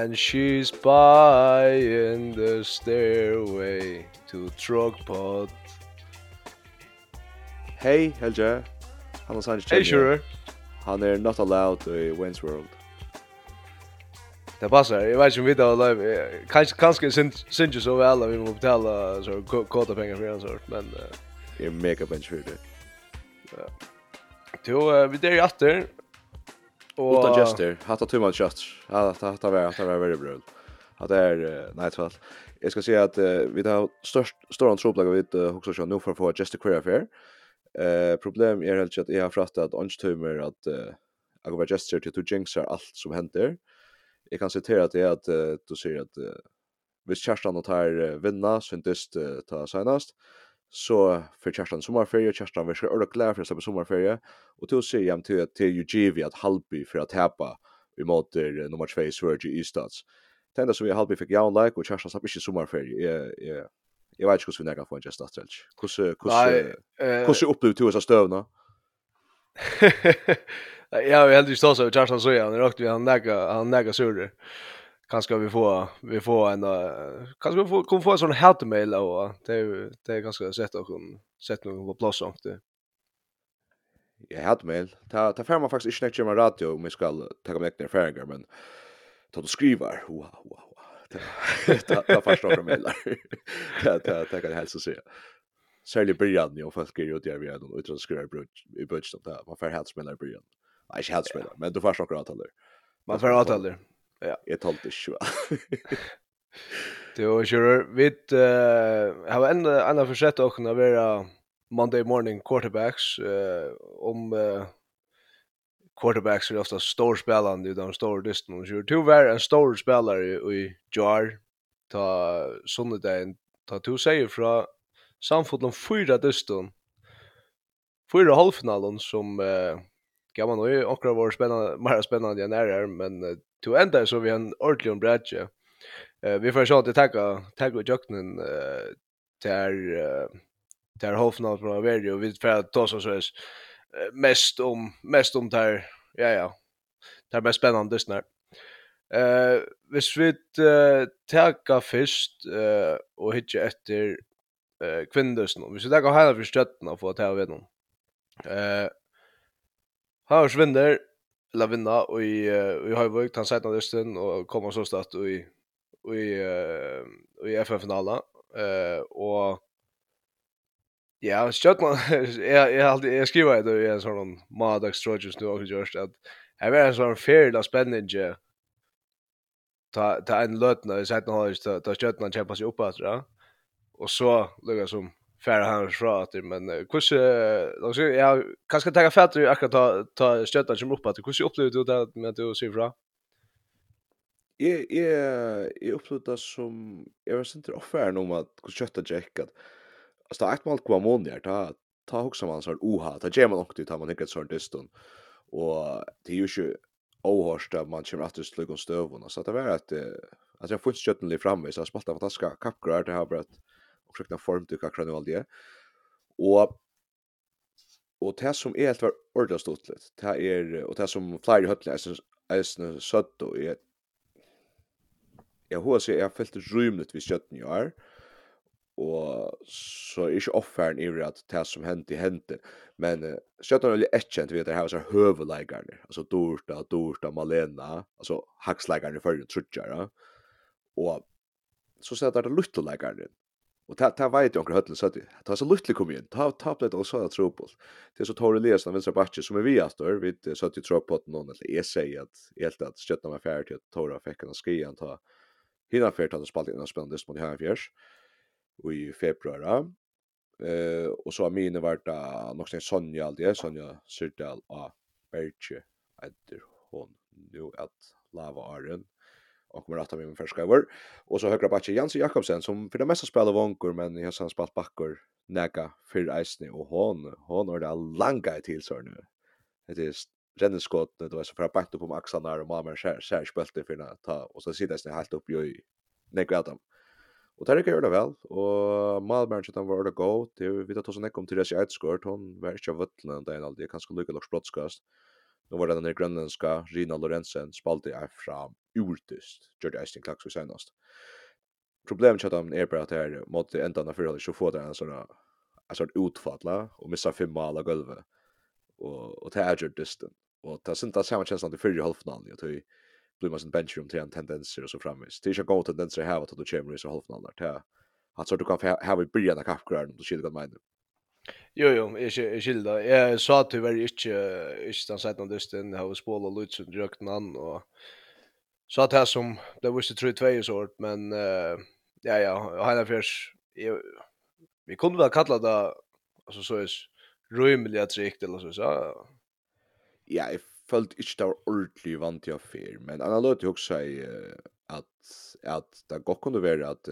And she's buying the stairway to Trogpot Hei, Helge. Han er Sanchez. Hey, sure Han er not allowed i Wayne's World. Det passar, jeg vet ikke om vi tar live. Kanskje, kanskje synes ikke så vel at vi må betala så kåta pengar for en sort, men... Uh, jeg er mega bench for det. Ja. Jo, vi der i atter. Och utan gester. Hatta too much shots. Hatta hatta var hatta var very brutal. Hatta är nej två. Jag ska säga att vi har störst stora trubbel vid också så nu för för just a queer affair. Eh problem är helt att jag har frattat att onstumer att jag går gesture till to jinxar allt som händer. Jag kan citera att det är att du säger att hvis Kjerstan og tar vinna, syntist ta senast, så för Kerstan sommarferie Kerstan vi ska öra klar för att släppa sommarferie och då säger jag till att till UGV att Halby för att häpa vi möter nummer 2 i Sverige i Istads. Tända som vi Halby fick jag like och Kerstan slapp inte sommarferie. Jag jag jag vet inte hur snäga för just att stretch. Hur hur hur upplevde du så stövna? Ja, vi hade ju stått så Kerstan så jag, han rakt vi han näga han näga surre kanske vi får vi får en uh, kanske vi får kommer få en sån här mail och det är det är ganska sett och kom sett någon på plats sånt det. Ja, hat mail. Ta ta färma faktiskt inte nästa med radio om vi ska ta med några färger men ta du skriver. Wow, wow. Ta ta förstår du mailar. Ta ta ta kan hälsa se. Særlig Brian ju folk går ju där vi är då utan skriver i budget där. Varför helst spelar Brian? Nej, inte helst spelar, men du förstår akkurat alltså. Man får åt alltså. Ja. Jeg talte ikke, va? Det var kjører. Vi har en annan forsett å kunne være Monday morning quarterbacks. Om quarterbacks er ofta stor spelande i de store dysten. Og kjører to en stor spelare i Jar. Ta sunnedagen. Ta to seier fra samfunnet om fyra dysten. Fyra halvfinalen som... Uh, man nu, akkurat var spännande, mer spännande än är men to enda så vi en ordentlig bredje. Eh vi får sjå til tagga tagga joknen eh där där hofnar på varje och vi får ta så så mest om mest om där ja ja. Det är mest spännande just när. Eh hvis vi tagga först eh och hitta efter eh Hvis Vi ska tagga hela för stöttna för att ta vid dem. Eh Hars vinner la vinna och i i Höjvik han sätter nästan och kommer så start och i och i och i FF-finalen eh och Ja, Stjörnan, jag, jag, alltid, jag skriver det i en sån Madax Trojans nu också just att här vet en sån färdig spännande ta, ta en lötna i sätten har just ta Stjörnan kämpa sig upp att det och så lukar som färra han att men hur så då så jag kanske ta fatt du akkurat ta ta stötta som upp att hur så upplevde du det med att du ser fra Jag jag jag upplevde det som jag var sent offer om att hur stötta Jack att alltså att man kom om där ta ta också man så oha ta ger man också ta man inte så distan och det är ju ju ohörst att man kommer att slå stövna så att det var att att jag fått stötten framme så jag spalta fantastiska kapgrar det har bara och försökte form till kakra allt det. Och och det som är helt var ordentligt stort. Det är och det som flyr höll är sen sött då är jag hoppas jag fällt rymligt vid köttet jag är og så er ikke offeren i at det som hendte, hendte. Men uh, Sjøtland er litt kjent ved at det her var så høveleikarne, altså Dorta, Dorta, Malena, altså haksleikarne i førre trutjere. Og så sier det at det er Och ta ta vet jag hörde så att ta så luttle kom inn. Ta ta det og så att tropol. Det är så Tor Elias när vänstra backen som er vi att då vid så att ju tror på att eller jeg sier at helt att stötta med färd till Tora fikk en skian ta hinna färd att spalt in en spännande mot här fjärs i februar Eh och så har mine varit där nog sen Sonja alltid Sonja Syrdal och Berche Äter hon nu att lava arren och kommer att ta med mig över Och så högra backen Jens Jakobsen som för det mesta spelar vankor men jag har spelat backor näka för Eisne och hon hon har det långa till så nu. Det är renneskott det var så för att backa på axlarna och mamma skär skär spelte för att ta och så sitter det helt upp i näka Adam. Och det kan det väl och Malmö så han var det go vi tar så näka om till det sig hon var inte av vattnet där alltid kanske lucka lock splotskas. Nu var det den grönländska Rina Lorentzen spalte är fram urtist. Gjorde jag sin klax senast. Problemet med dem är bara att det här mot ändan av förhållet så får det en sån alltså ett utfalla och missa fem mål av golvet. Och och det är ju distant. Och det syntes samma känslan till förra halvfinalen. Jag tror blir man sin benchroom till en tendenser och så framis. Det är ju goda tendenser här att du kommer i så halvfinalen där. Han så du kan ha i början av kappgröden och skilja med mig. Jo jo, är skilda. Jag sa tyvärr inte inte den sidan dysten har spåla Lutsen drökt namn och så att här som det var så tror två sort men uh, ja ja, hela förs vi kunde väl kalla det alltså så är rymliga trikt eller så så. Ja, jag följt inte det ordentligt vant jag fel, men han låter ju också att att det går kunde vara att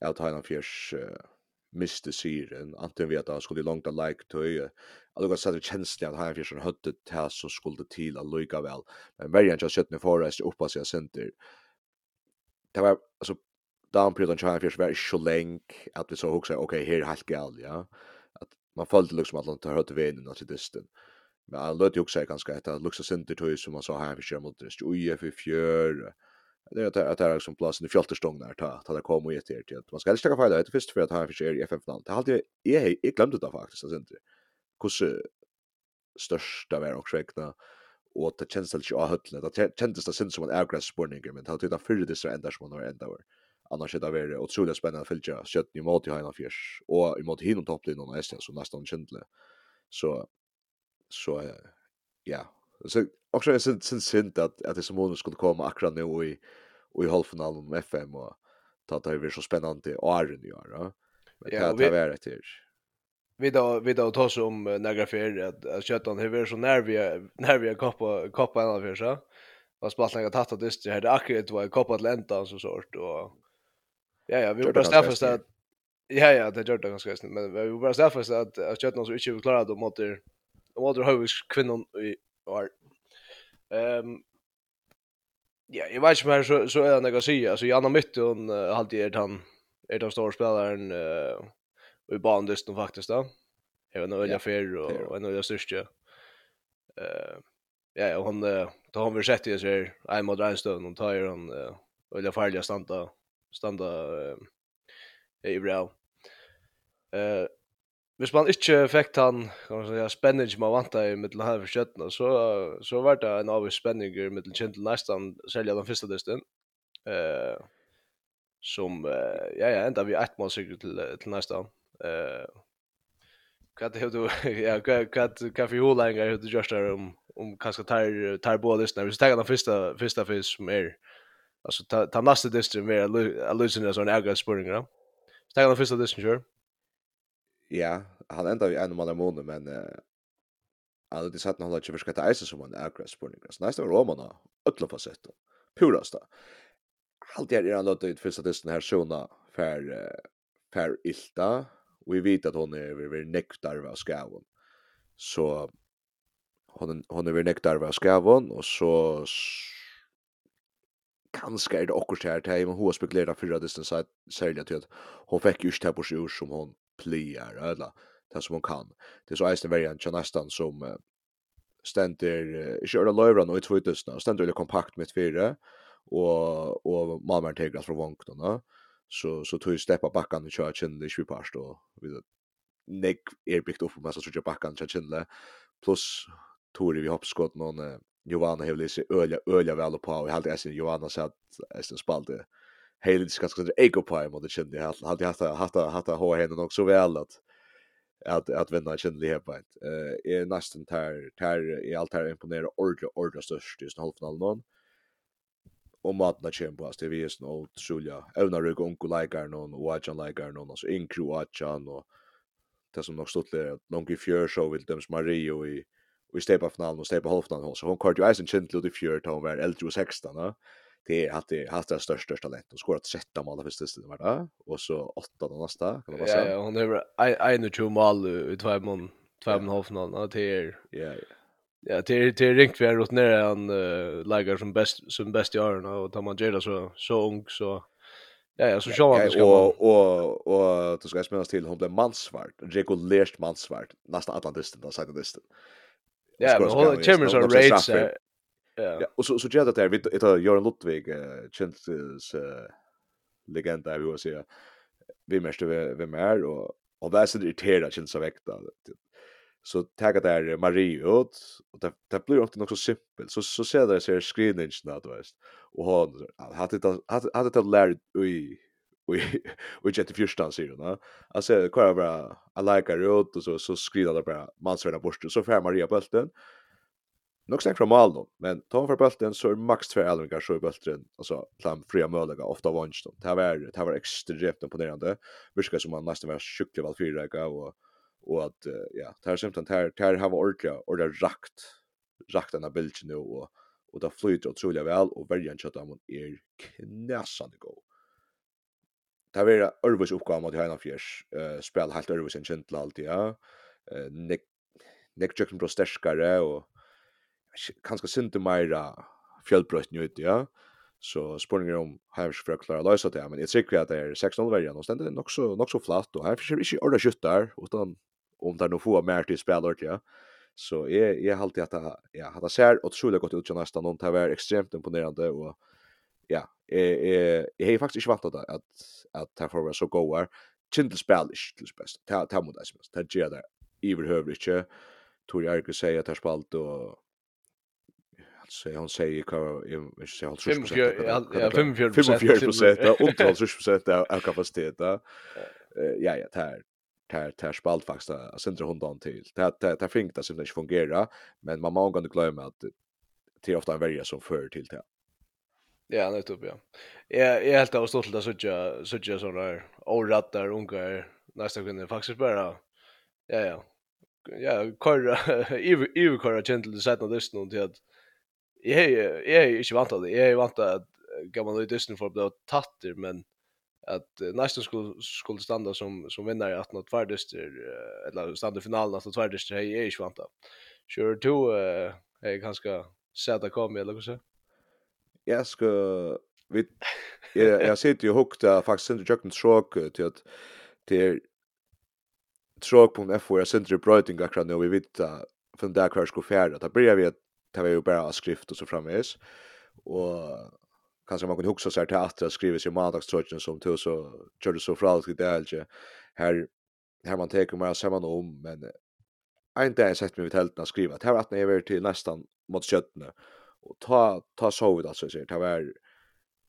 att han förs uh, miste syren antingen vet han skulle långt av like tøy, at går så det kjenslig at han för høtte til så skulle til å lykke vel, men varje jag sett nu Forrest oppa sig senter. det var alltså down han on var ikke så lenk, at vi så hokse, ok, her er helt gal ja. At man følte liksom at han tar åt vägen och så distan men han lät jo også ganske etter, luksa luxus tøy tog som han sa här för mot det ju för fjør, det är att det är som platsen i fjälterstångnar ta ta det kommer ju till att man ska helst ta fel det först för att han försöker i FF-land. Det hade jag jag glömde det faktiskt alltså inte. Hur största var också räkna och det känns inte av höll det kändes det syns som en airgrass spurning men det hade för det så ända som några ända var. Annars det var otroligt spännande fältja kött i mot i Haina Fjärs och i mot hinom topplinjen och Estland så nästan kändle så så ja. Så också är synd synd att att det som hon skulle komma akkurat nu i och i halvfinalen med FM och ta det över så spännande åren gör. Ja, det är det här. Vi då vi då tar så om några för att att köttan hur är så när vi när vi koppa koppa en av för så. Vad spaltliga tatt att det här akkurat var kappa lenta så sort och ja ja vi bara stäffast att ja ja det gör det ganska snabbt men vi bara stäffast att att köttan så inte klarat då mot det mot det hur kvinnan i var. Ehm ja, jag vet inte mer så så är det något att säga. Alltså Janne Mytte hon uh, alltid är han är den stora spelaren uh, i bandysten faktiskt då. Jag vet inte vilka och en av de största. Eh ja, och hon uh, har vi sett ju så här en mot en stund och tar hon uh, vilka farliga standa standa uh, i bra. Eh Hvis man ikke fikk han ja, spenning man vant i mittel her for kjøttene, så, så var det en avvis spenning i mittel kjent til nesten selja den første disten. Uh, som, uh, ja, ja, enda vi ett mål sikkert til, til nesten. Uh, hva er du, ja, hva, hva, hva for holengar du gjørst der om, om kanskje tar, tar båda dystene? Hvis du tenker den første, første fisk som er, altså, ta, ta neste dysten mer, jeg lyser ned sånn egen spørninger, da. Hvis du tenker den første disten, kjør, Ja, han enda vi en månad månad, men uh, han hade satt någon lite förskat ice som han är spurning. Så nästa Romana, ötla på sätt. Purasta. Allt är han låter ut för statisten här såna för för ilta. Vi vet att hon är över nektar av skavon. Så hon hon är över nektar av skavon och så kanske är det också här till men hon spekulerar för att det sen särskilt att hon fick just här på sig som hon player eller det som hon kan. Det är så eisen värjan tja nästan som uh, ständer, uh, inte öra löjvran och i tvåtusna, ständer öra kompakt med fyra och, och Malmö tegras från vånktorna. Så, så tog ju steppa backan och köra kände i tjupast och vid nek är byggt upp så massa tja backan tja kände plus tog vi hoppskott någon uh, Johanna hevde sig öliga, öliga väl på och jag hade Johanna sett Esten spalte hej ska ska det ego på mot det kände jag. Hade haft haft haft ha henne också väl att att att vinna kände det på ett. Eh är nästan tär tär i allt här imponera ordla ordla störst i halvfinalen någon och matna champions det vi är snå Julia. Evna rug onko likar någon och Ajan likar någon alltså in crew Ajan och det som nog stod där långt i fjör så vill döms Mario i i stepa finalen och stepa halvfinalen så hon kort ju isen kände lite fjör då hon var äldre 16 va det är att det har det största största talent. Och skorat 13 mål första stället var det? Och så 8 då nästa kan man säga. Ja, hon är en och två mål i två mån två och en halv någon och det är ja ja. Det är det är ringt vi har rott ner en uh, lägger som bäst som bäst i åren och tar man Jada så så ung så Ja, ja, så sjå han ska och och och då ska jag smälla till hon blev mansvart, regulärt mansvart, nästa Atlantisten, då sidan det Ja, men hon kommer så raids Ja. Och så så gör det där vi det Göran Lottvig känns legenda vi vill säga. Vi måste vi mer och och där så det irriterar känns av äkta. Så tagga där Mario ut och det det blir också något så simpelt. Så så ser det ser screeningen att vet. Och han hade det hade det lärt oj vi vi jet det första ser va alltså kvar bara I like a road och så så skriver det bara mansvärda bort så fär Maria bulten Nog snack från Malmo, men ta för bulten så är max två elvingar så i bulten alltså fram fria möjliga ofta vanst. Det här var det här var extremt imponerande. Viskar som man nästan var sjuklig väl fyra och och att ja, det här symptom här här har ordla och det rakt rakt den här bilden nu och och det flyter otroligt väl och värjan kött av är knäsande god. Det här var Örvus uppgave mot Heinaf Fjärs. Uh, spel helt Örvus en känsla alltid. Ja. Uh, Nick Nick Jackson blir stärkare och kanskje sinte meira fjellbrøtt nu ute, ja. Så spurningar om Havers for å klare løysa det, men jeg tror at det er 6-0 verjan, og stendet er nok så, nok så flatt, og Havers er ikke orda kjuttar, utan om det er noe få mer til spillert, ja. Så jeg, jeg har alltid at det, ja, at det ser utrolig godt ut til nesten, og det har vært ekstremt imponerende, og ja, jeg, jeg, jeg har faktisk ikke vant det, at, at det får være så gode, Kindle spel ikke til best. det er mot det som. helst, Det gjør det. Iver høver ikke. Tor Jerke sier at det er spalt og så han säger vad jag ska hålla 25 procent. 45 procent underhåll 25 procent av kapaciteten. Ja. Ja där där där spalt faktiskt att centra hundan till. Det det där fink det som inte fungerar men man måste inte glömma att det är ofta en värja som för till det. Ja, nettopp, ja. jag. jeg er helt av stolt att söka söka såna sånne orattar årattar, unger, nästa kunde faktiskt bara ja ja. Ja kör i över köra gentle det sätta det någon till att jag är jag är inte vant av det. Jag är vant att gå man ut isen för att bli tatter men att nästa skulle skulle stanna som som vinnare att något uh, eller stanna i finalen att tvärdyster hej är inte vant av. Sure to eh är ganska sätta kom eller så. Jag ska vi jag jag sitter ju hukta faktiskt inte jag kan tråka till att till tråk på en F4 center bröting akkurat nu vi vet från där kvar skulle färda. Där börjar vi att det var ju bara skrift och så framvis. Och kanske man kunde huxa sig till att det skrivs i mandagströtchen som till så körde så för allt det här. Här här man tar mer samman om men en dag sett mig vid tälten att skriva. Det här var att när jag till nästan mot köttene. Och ta, ta sovet alltså, jag det var,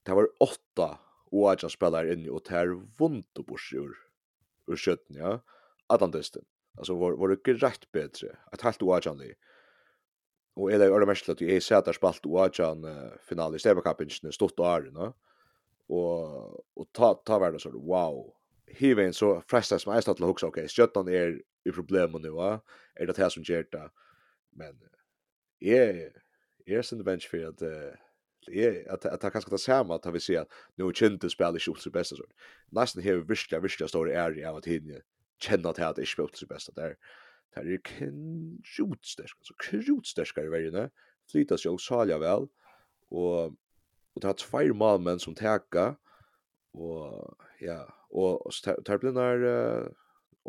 det var åtta oajan spelare inne och det här vunt och bors ur, ur köttene, ja. Adam Alltså var, var det rätt bättre. Att helt oajan liv. Og er det jo mest at jeg ser at jeg spalt og at han finalen i Stebakappen stort og ære, no? Og, og ta, ta verden sånn, wow. Hivein så frestet som jeg stod til å huske, ok, skjøttan er i problemet nå, er det det som gjør det. Men jeg, jeg er sin bench for at uh, jeg, at, at jeg kanskje det samme at vi sier at nå kjente spiller ikke opp til beste. Nesten har vi virkelig, virkelig store ære av at hinne kjenner til at det ikke opp til beste Det er Det er krutstersk, altså krutsterskar i vergene, flytas jo salja vel, og, og det er tveir malmenn som teka, og ja, og det er blindar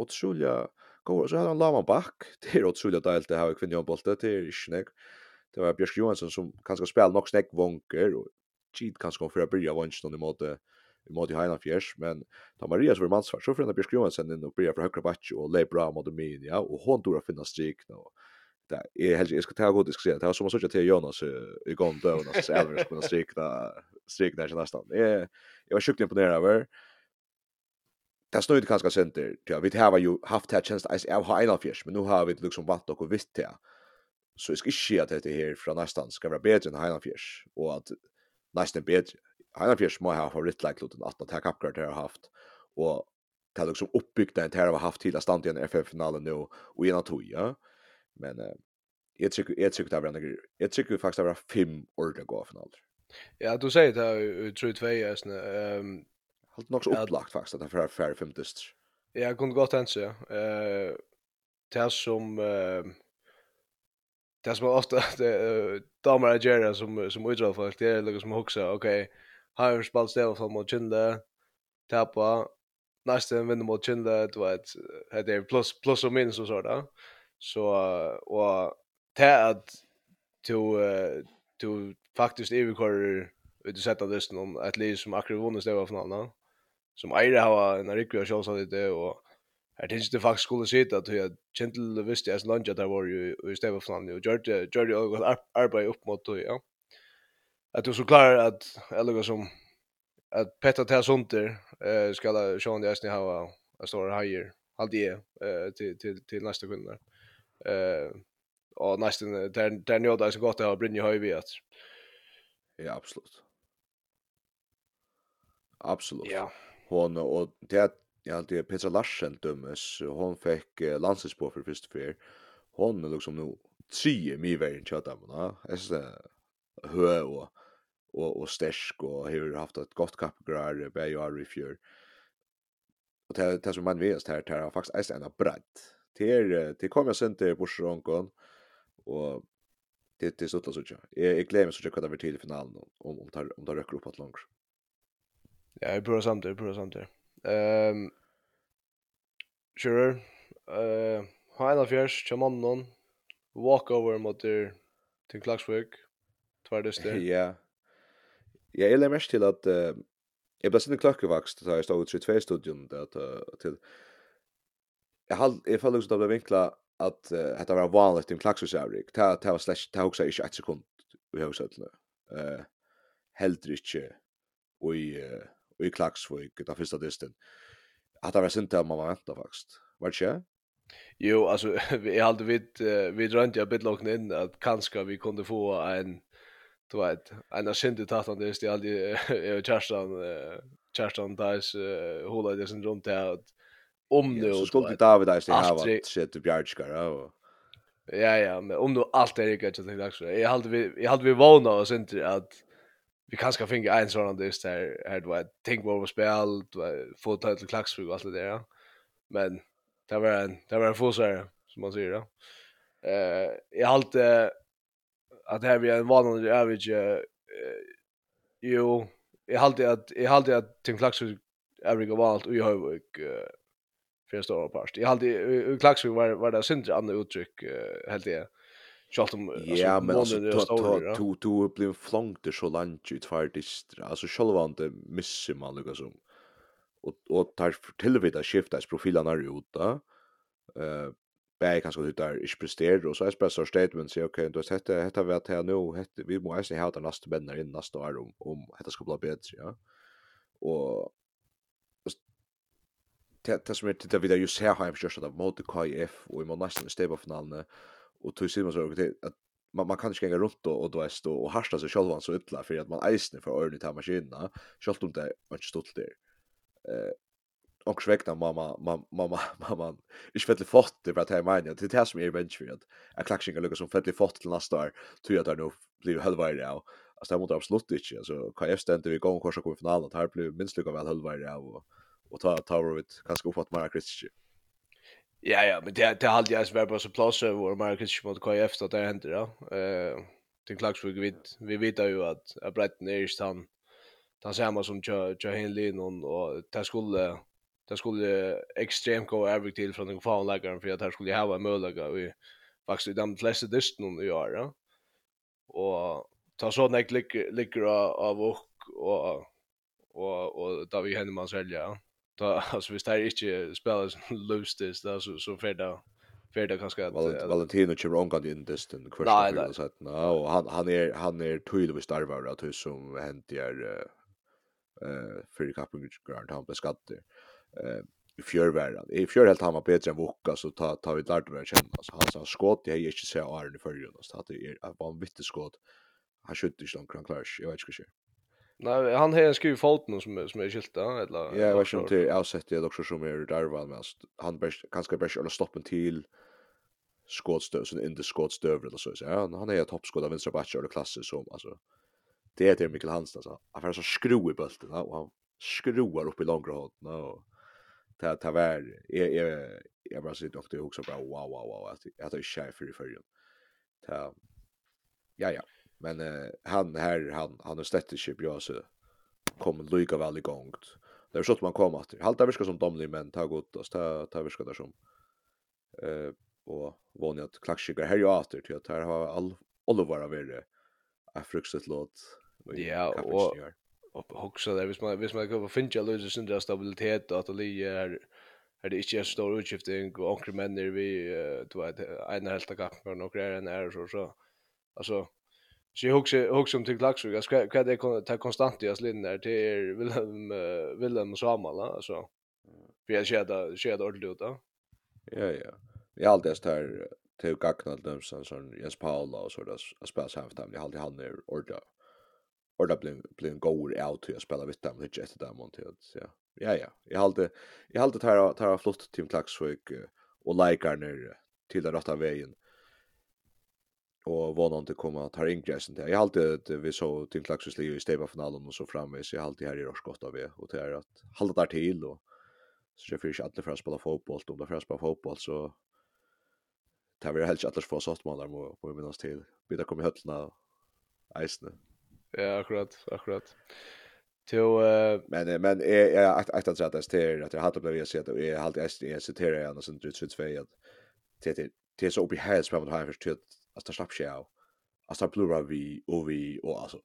åtsulja gode, så hadde han lama Bak, det er åtsulja deilt det her i kvinnjombolte, det er ikke nek, det var Bjørsk Johansson som kanskje spela nok snakk vonker, og kid kanskje kom for å byrja vansjen i måte, i måte i Heina Fjers, men da Maria som er mannsvar, så får henne Bjørk Johansen inn og blir fra høyre batsje og leir bra mot min, ja, og hon å finne strik nå. Det er helst, jeg skal ta god, jeg skal si, det var som å sier til Jonas i gånd døvn, så er det som strik der, ikke nesten. Jeg, jeg var sjukt imponeret over, Det er snøyde kanskje senter, Ja, vi har jo haft här tjenest, i av Heina Fjers, men nu har vi liksom vant och vitt här. Så jeg skal ikke si at dette her fra nesten skal være bedre enn Heina Fjers. og at nesten er bedre, Einar Fjers må ha favorittleik favorittleikloten at det här kappkvartet har haft og det er liksom oppbygd den til här har haft til å stande i en FF-finale nå, og en av to, ja. Men eh, jeg tycker jag tycker det var en Jag tycker faktisk det er fem ordentliga goda finaler. Ja, du sier det er utro i tvei, jeg är Ehm Halt nog så opplagt faktisk at det er færre fem dyster. Ja, jeg kunde gott ens ja. Eh det som eh det som ofte det damer gör som som utdrar folk det er liksom hoksa, okej. Okay, har ju spalt stäv for mot Kinde, tappa, nästa vinner mot Kinde, du vet, det är plus, plus och minus och så där Så, och det är att du, to faktiskt överkör ut och sätta det någon ett liv som akkurat vunnit stedet för någon som Eire har en rikvi og sjálfsagt i det, og her tids det faktisk skulle sitte at jeg kjentel visste jeg som landet der var jo i stedet for og gjør det, gjør det også arbeid opp mot det, ja att du så klar att eller som att petta till där eh ska la Sean det ni ha jag stor höjer allt det eh till till till nästa kund Eh och nästan där där nu då så gott att ha Brynje Höjvi att Ja, absolut. Absolut. Ja. Hon och det jag alltid Petra Larsen dömes hon fick landslagsspår för första fyr. Hon är liksom nu tre i vägen chatta men ja, är så hö och och och stäsk och hur haft ett gott kappgrar på jag i fjör. Och det det som man vet här här har faktiskt är en brett. Till till kommer jag sent på Sjönkon och det det så så. Jag jag glömmer så jag vad det till finalen om om tar om tar röker upp åt långt. Ja, jag börjar samtidigt, jag börjar samtidigt. Ehm Sure. Eh, Hanna Fjärs, Chamannon, walkover mot til Klaksvik. Tvär det Ja. Ja, jeg lær mest til at uh, jeg ble sinne klokkevakst da jeg stod ut i tve studion at, uh, til jeg, hal, jeg følte også da ble vinkla at uh, dette var vanligt i en klaksosavrik det, det var slags, det også ikke et sekund i høysøtlene uh, heldur ikke og i, uh, og i klaksvik den første distan at det var sint at man var venta faktisk var det ikke? Jo, altså, jeg halte vidt, uh, vi drømte jeg bitlåkne inn at kanskje vi kunne få en du vet, en av synd i tattan det är aldrig är Kerstan Kerstan Dice hålla det sin runt det att om nu så skulle David Dice det här var shit till Bjarkskar och Ja ja, men om nu allt är riktigt så tänkte jag. Hade vi jag hade vi vana oss inte att vi kanske finge en sån där just här du vet, tänk vad vi spel, få ta till Klaxvik och allt det där. Men det var en det var en fosare som man säger då. Eh jag hade att det här blir en vanlig average eh jo jag hade att jag hade att Tim Klaxvik average valt och jag har uh, för stora part. Jag hade Klaxvik var var det syndra andra uttryck uh, helt det. Schalt om Ja, men alltså då to er blev flankt så långt ut för Altså, alltså själva inte missar man lika som och och tar tillvida skiftas profilerna ut då. Eh bäi kanske ut där ich presterar och så är special statement så okej då sätter detta heter vart här nu hette vi måste ha den nästa bänder in nästa år om om detta ska bli bättre ja. Och det det som är det vi där ju ser har jag just att mot KF och i nästa stable finalen och tog sig man så att man man kan inte gänga runt och då är och harsta sig själva så illa för att man eisne för öronen ta maskinerna självt om det är inte stolt där eh och sväckna mamma mamma mamma mamma ich fettle fort det var det menar det här som är venture att jag klaxingar lucka som fettle fort till nästa år tror jag att nu blir halvvägs där alltså det måste absolut inte alltså KF ständer vi gång korsa kom i finalen att här blir minst lika väl halvvägs där och och ta ta ut kanske uppåt Mara kristi Ja ja, men det det hade jag svär på så plats över Marcus mot KF att det händer då. Eh till Klaxvik vi vi vet ju att att Bretten är ju stan han samma som Joe Joe Henley någon och det skulle det skulle extremt gå över till från den fanläggaren för att här skulle jag ha en möjlighet vi faktiskt i de flesta dysten i år. Ja? Och ta så när jag ligger av och och och och där vi händer man sälja. Ja? Ta alltså visst här inte spelar lustis där så så för det för det kanske att Valentino kör onka din dysten kvar så att och han han är han är tydligt starvar att hur som hänt är eh för kappen grant han beskattar eh fjörvärran. I fjör helt han var bättre än Vokka så ta ta vi lärt mig känna så han sa skott jag är inte så är i förrjun så att det är bara en skott. Han skjuter inte långt kan klash. Jag vet inte hur. Nej, han har en skruv foten som som är skilta eller Ja, jag vet inte om det är avsett det också som är där väl men han bäst kanske bäst eller stoppa till skottstöv så inte skottstöv eller så så ja, han är toppskott av vänsterback eller klasse som alltså det är det Mikael Hansen alltså. Han får så skruv i bulten och han skruvar upp i långra hållet och ta ta vär är är jag bara sitter och det också bra wow wow wow att jag det är chef för förrän. Ta ja ja men uh, han här han han har släppt chip jag så kom lika väl igång. Det är så att man kommer att halta viska som domlig men ta gott och ta ta viska där som eh och vanligt att klackschiga här ju åter till att här har all alla vara vara är fruktsligt låt. Ja, och och också där. Vis man vis man går finna lösa sin där stabilitet att det ligger är det inte så stor utskiftning och onkel män där vi du vet en helt tag och några är en är så så. Alltså så jag huxar huxar om till lax jag ska kan det ta konstant i aslin där till Willem Willem och Samuel alltså för jag skeda skeda ordentligt då ja ja. Jag alltid här till gagnal dem sån Jens Paula och så där spelar så här jag alltid han är ordentligt och det blev blev en goal out till att spela vitt dem lite efter dem till så ja. Ja ja, jag hade jag hade tar tar flott team Klaxvik och likar ner till den rätta vägen. Och vad någon det kommer att ta in grejen där. Jag hade att vi så team Klaxvik i stäva finalen och så framme så jag hade här i Rorskott av och det är att hålla där till och så jag fick inte alla för att spela fotboll om det för att spela fotboll så tar vi helst att få sått mål där på minst till. Vi där kommer höllna eisne. Ja, akkurat, akkurat. Till uh... men men är jag att att säga att det är att jag hade blivit sett och jag halt jag citerar jag och sånt ut så två till till så uppe här som har för att att slapp sig av. Att det blir vi och vi och alltså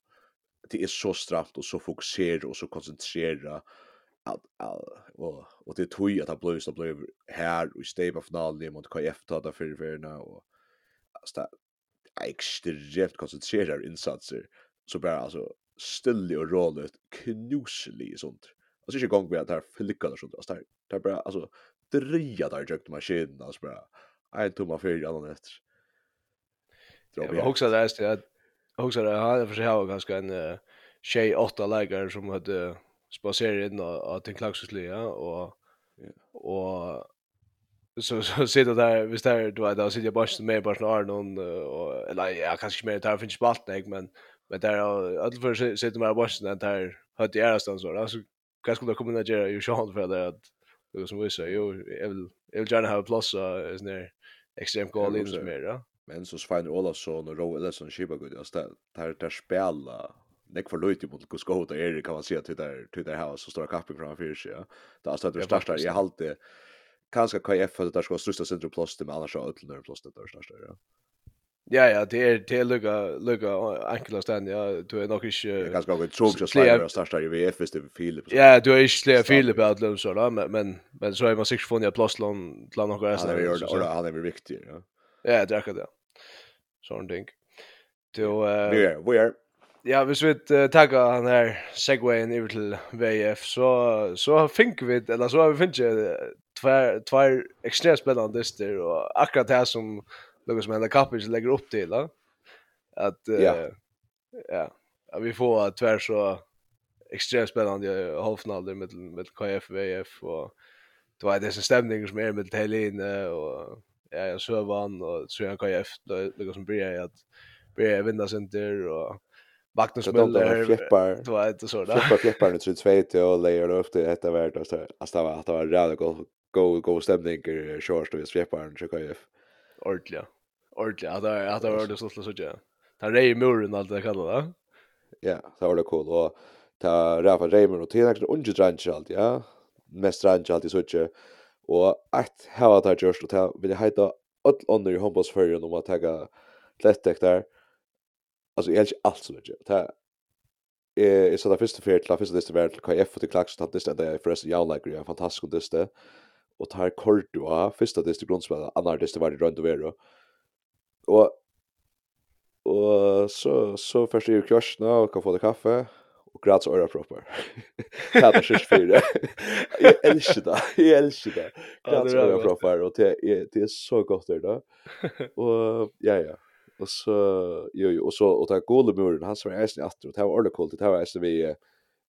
det är så stramt och så fokuserat och så koncentrerat att och och det tog ju att det blir så blir här i på finalen mot KF ta där för för nu och alltså det extremt koncentrerat insatser så bara alltså stille och roligt knuslig sånt. Alltså inte gång med att här flickar sånt alltså där. Där bara alltså dreja där jag maskinen alltså bara en tomma för annan efter. Jag husar det är att också det har för sig har ganska en tjej åtta lägare som hade spacerat in och till klaxsliga och och så så sitter där visst där då där sitter jag bara med bara någon och eller jag kanske mer där finns spalt nej men Men där alla för sig de här Washington där hade det ärastan så alltså vad skulle komma när jag ju Sean för det att det som vi säger ju jag vill jag vill gärna ha plus så är det extremt goal in som är då. Men så Svein Olafsson och Roe Ellison Shiba good jag ställ där där spela Nick för Lloyd mot Kuskota Erik kan man se att det där till det här så står kappen framför sig. Det alltså det starta i halt det kanske KF för det där ska strusta centrum plus det men annars så öllnär plus det där starta ja. Ja ja, det är det lugga lugga enkla stand. Ja, du är nog inte ganska gott tror så slår och starta ju VF visst det Filip. Ja, du är inte slår Filip att lösa så där, men men så är man sig från jag plastlån till några resten. Ja, det är han är väl viktig, ja. Ja, det är det. Sån ting. Då eh Vi är vi är Ja, hvis vi tagga han her segwayen over til VF, så, så fink vi, eller så har vi finner tvær, tvær ekstremt spennende dyster og akkurat det som något som hända Kappers lägger upp till då. Att ja. Ja. Att vi får tvärs så extremt spännande halvfinaler med med KF VF och det var det så stämningar som är med Helin och ja jag så vann och så jag KF något som blir att blir vinna center och Magnus Müller flippar. Det var inte så där. Flippar flippar nu tror tvåte och lägger upp det detta vart alltså att det var att det var rätt god god stämning i shorts och flippar och KF. Ordentligt ordentligt att det att det var det så så så. Ta rej muren allt det kallar det. Ja, så var det cool och ta Rafa Reimer och Tina och Unge Drange allt, ja. Mest Drange allt i så Och att ha det just och ta vill jag hitta all under i Hombos förrän om att ta lättdäck där. Alltså jag älskar allt så mycket. Ta eh så där första fjärde till första distans vart till KF och till Klax så hade det där förresten jag lägger en fantastisk distans och tar kort du av första distans grundspel andra distans var det runt över Och och så så først i ju kursen och kan få det kaffe och gratis öra proper. Det är just för det. Jag älskar det. Jag älskar det. Gratis öra proper och det är det är så gott det då. Och ja ja. Och så jo jo och så och ta goldemuren han som är nästan att det var ordentligt coolt det var nästan vi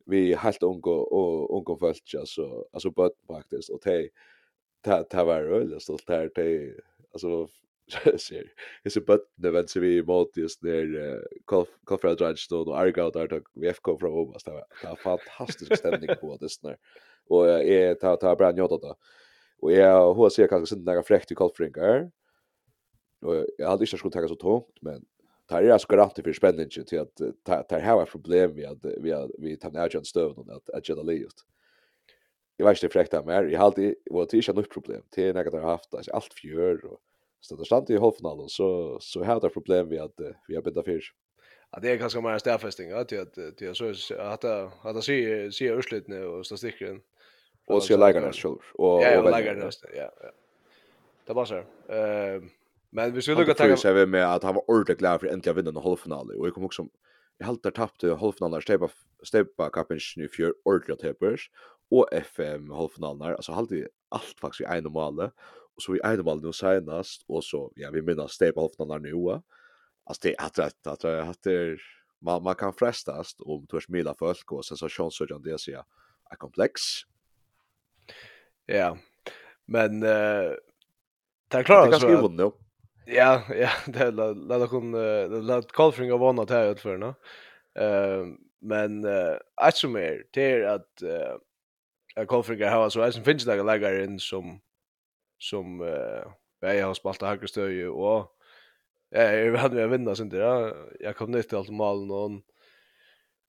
vi helt unga och unga folk alltså alltså bud faktiskt och det det var öl så där det alltså ser. Hese bøttene vent vi mot just der Kofra av då og Arga där der vi FK fra Obas det var fantastisk stemning på det sånn og jeg tar bra njøtta då og jeg hur ser kanskje sen några fräckt i Kofringar og jeg hade ikke skulle ta så tungt men tar jeg skal för for till til at tar her ett problem vi att vi vi tar ner John Stone och att at gjøre livet Jag vet ikke det frekta mer, jeg har alltid, og det er ikke noe problem, det er noe jeg har haft, alt fjør, og Så det stannar i halvfinalen så så har det problem vi att vi har bättre fisk. Ja, det är ganska mer stärfästing att att det så att att att se se utslutne och statistiken. Och se det själv och och läggarna ja ja. Det var så. Eh men vi skulle gå ta så vi med att han var ordentligt glad för äntligen vinna halvfinalen och jag kom också Jag helt där tappte halvfinalen stepa stepa kapen i fjör ordentligt tapers och FM halvfinalen alltså alltid allt faktiskt i en normale så i Eidemal nu senast och så ja vi minns Stapleton där nu. Alltså det att att att jag hade man man kan frestas om törs mila folk och sen så det så ja är komplex. Ja. Men eh det klarar så. Det kan nu. Ja, ja, det la kom la Kolfring av annat här utför nå. Eh men att som är det är att eh Kolfring har så som finns det lägger in som som eh jag har spalt högre stöje och jag hade vi vinna sen där. Jag kom ner till allt mål någon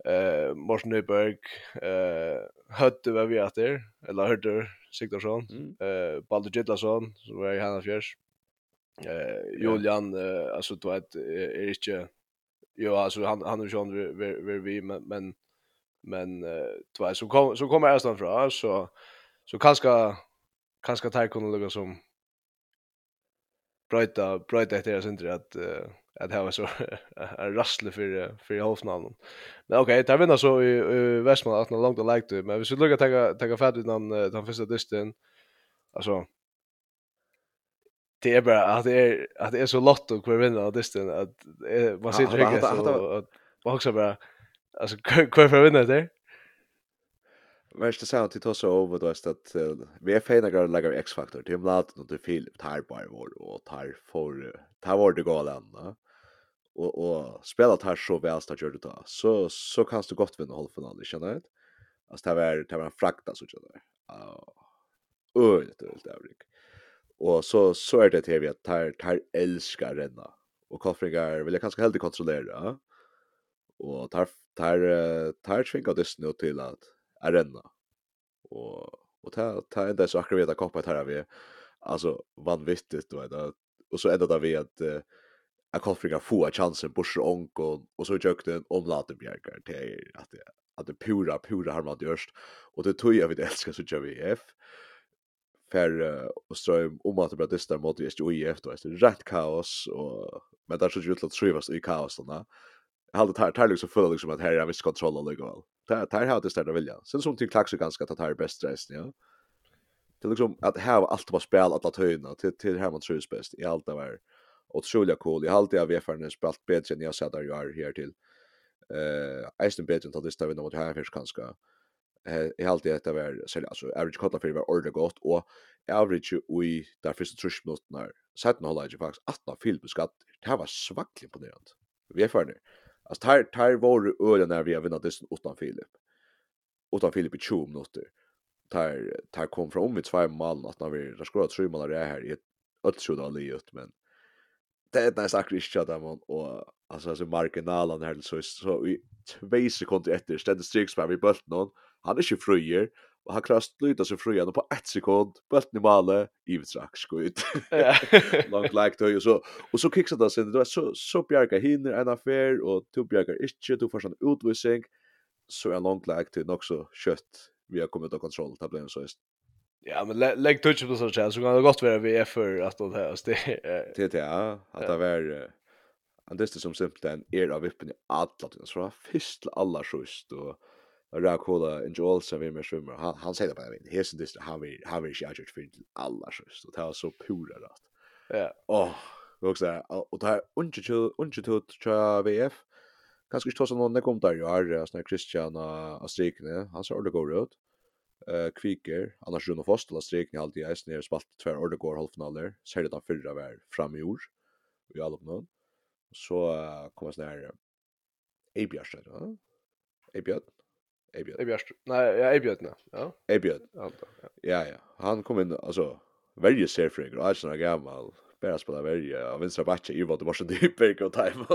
eh Morten Nyberg eh hörde vad vi att det eller hörde Mm. eh Baldur Gidlason som var i hans fjärs eh Julian eh, alltså du vet är inte jo alltså han han är ju vi vi men men men eh, du vet så kom så kommer jag från så så kanske kanske tar kunna lugga som bröta bröta efter det synd att uh, att här var så en rastle för för halvfinalen. Men okej, okay, där vinner så i, i Västman att långt och liked men vi skulle lugga ta ta färd utan den första dysten. Alltså det är bara att det är att det är så lott och kvar vinner av dysten att man sitter inte så att man också bara alltså kvar för vinner där. Men det sa till oss över då att vi är fina grejer lägger X-faktor till blad och till Philip tar bara vår och tar för tar vår det går landa. Och och spela tar så väl start gör du då. Så så kan du gott vinna halvfinalen, känner du? Alltså det var det var en frakta så känner jag. Oj Öh, det är det avrik. Och så så är det till vi att tar tar älskar renna. Och koffringar vill jag kanske helt kontrollera. Och tar tar tar tvinga det nu till att arena. Och och ta ta ända så akkurat veta koppa här vi alltså vanvittigt då vet och så ända där vi att uh, jag kan fika få chansen på Onk och och så jag den om låter bjärkar till att det att det pura pura har man gjort och det tog jag vid älskar så kör vi F. För och ström om att bara dista mot just i då är det rätt kaos och men där så ju att skrivas i kaos då Allt tar tar liksom för liksom att här har viss kontroll och lägga Tar tar har det starta vilja. Sen som till klaxar ganska att tar bäst stress, ja. Det liksom att här allt var spel att höjna till till här man tror bäst i allt det var. Och så cool. Jag har alltid av erfarenhet spelat bättre än jag sa där jag är här till. Eh, Eisen bättre än att det stämmer mot här kanske. ganska jeg held det var, selv, altså, average kotla för var ordentlig godt, og average ui der første trus minutter, 17 holda jeg faktisk 18 film beskatt, det var svaklig imponerant. Vi er ferdig. Alltså tar tar var ölen när vi har vunnit dessen utan Filip. Utan Filip i 20 minuter. Tar tar kom från med två mål att när vi har skorat tre mål där här i ett sjudda livet men det är nästan akkurat inte där man och alltså alltså marginalen här så så i två sekunder efter ständer på vi bollen han är ju fröjer och han krast luta så fria på ett sekund bulten i male ivitrak skjut långt like då så och så kickar det sen det var så så bjarga hinner en affär och två bjargar inte du får sån utvisning. Så är långt like till också kött vi har kommit att kontroll ta blir så just Ja, men lägg lägg touch på så chans så kan det gott vara vi är för att det här det det ja att det var han det som simpelt en av vippen i alla tiden så först alla sjust och Rakola in Joel som vi med svimmer. Han, han säger bara min. Hesen dyster han vill har vill jag gjort för alla så och det var så pura rätt. Ja. Åh, också och det här unchut unchut tra VF. Kanske inte så någon kom där ju är såna Christian och Strikne. Han så det går ut. Eh kviker annars Juno Fostel och Strikne alltid är snär spalt två ordet det går halvfinaler. Så det där förra var fram i år. Vi alla på någon. Så kommer snär Ebjørstad, ja. Ebjørstad Eibjörn. Eibjörn. Nej, ja, Eibjörn. Ja. Eibjörn. Ja, ja. ja. Han kom in alltså väldigt särfräger och alltså gammal. Bara spela väldigt av vänstra backe i vad det var så dyrt time.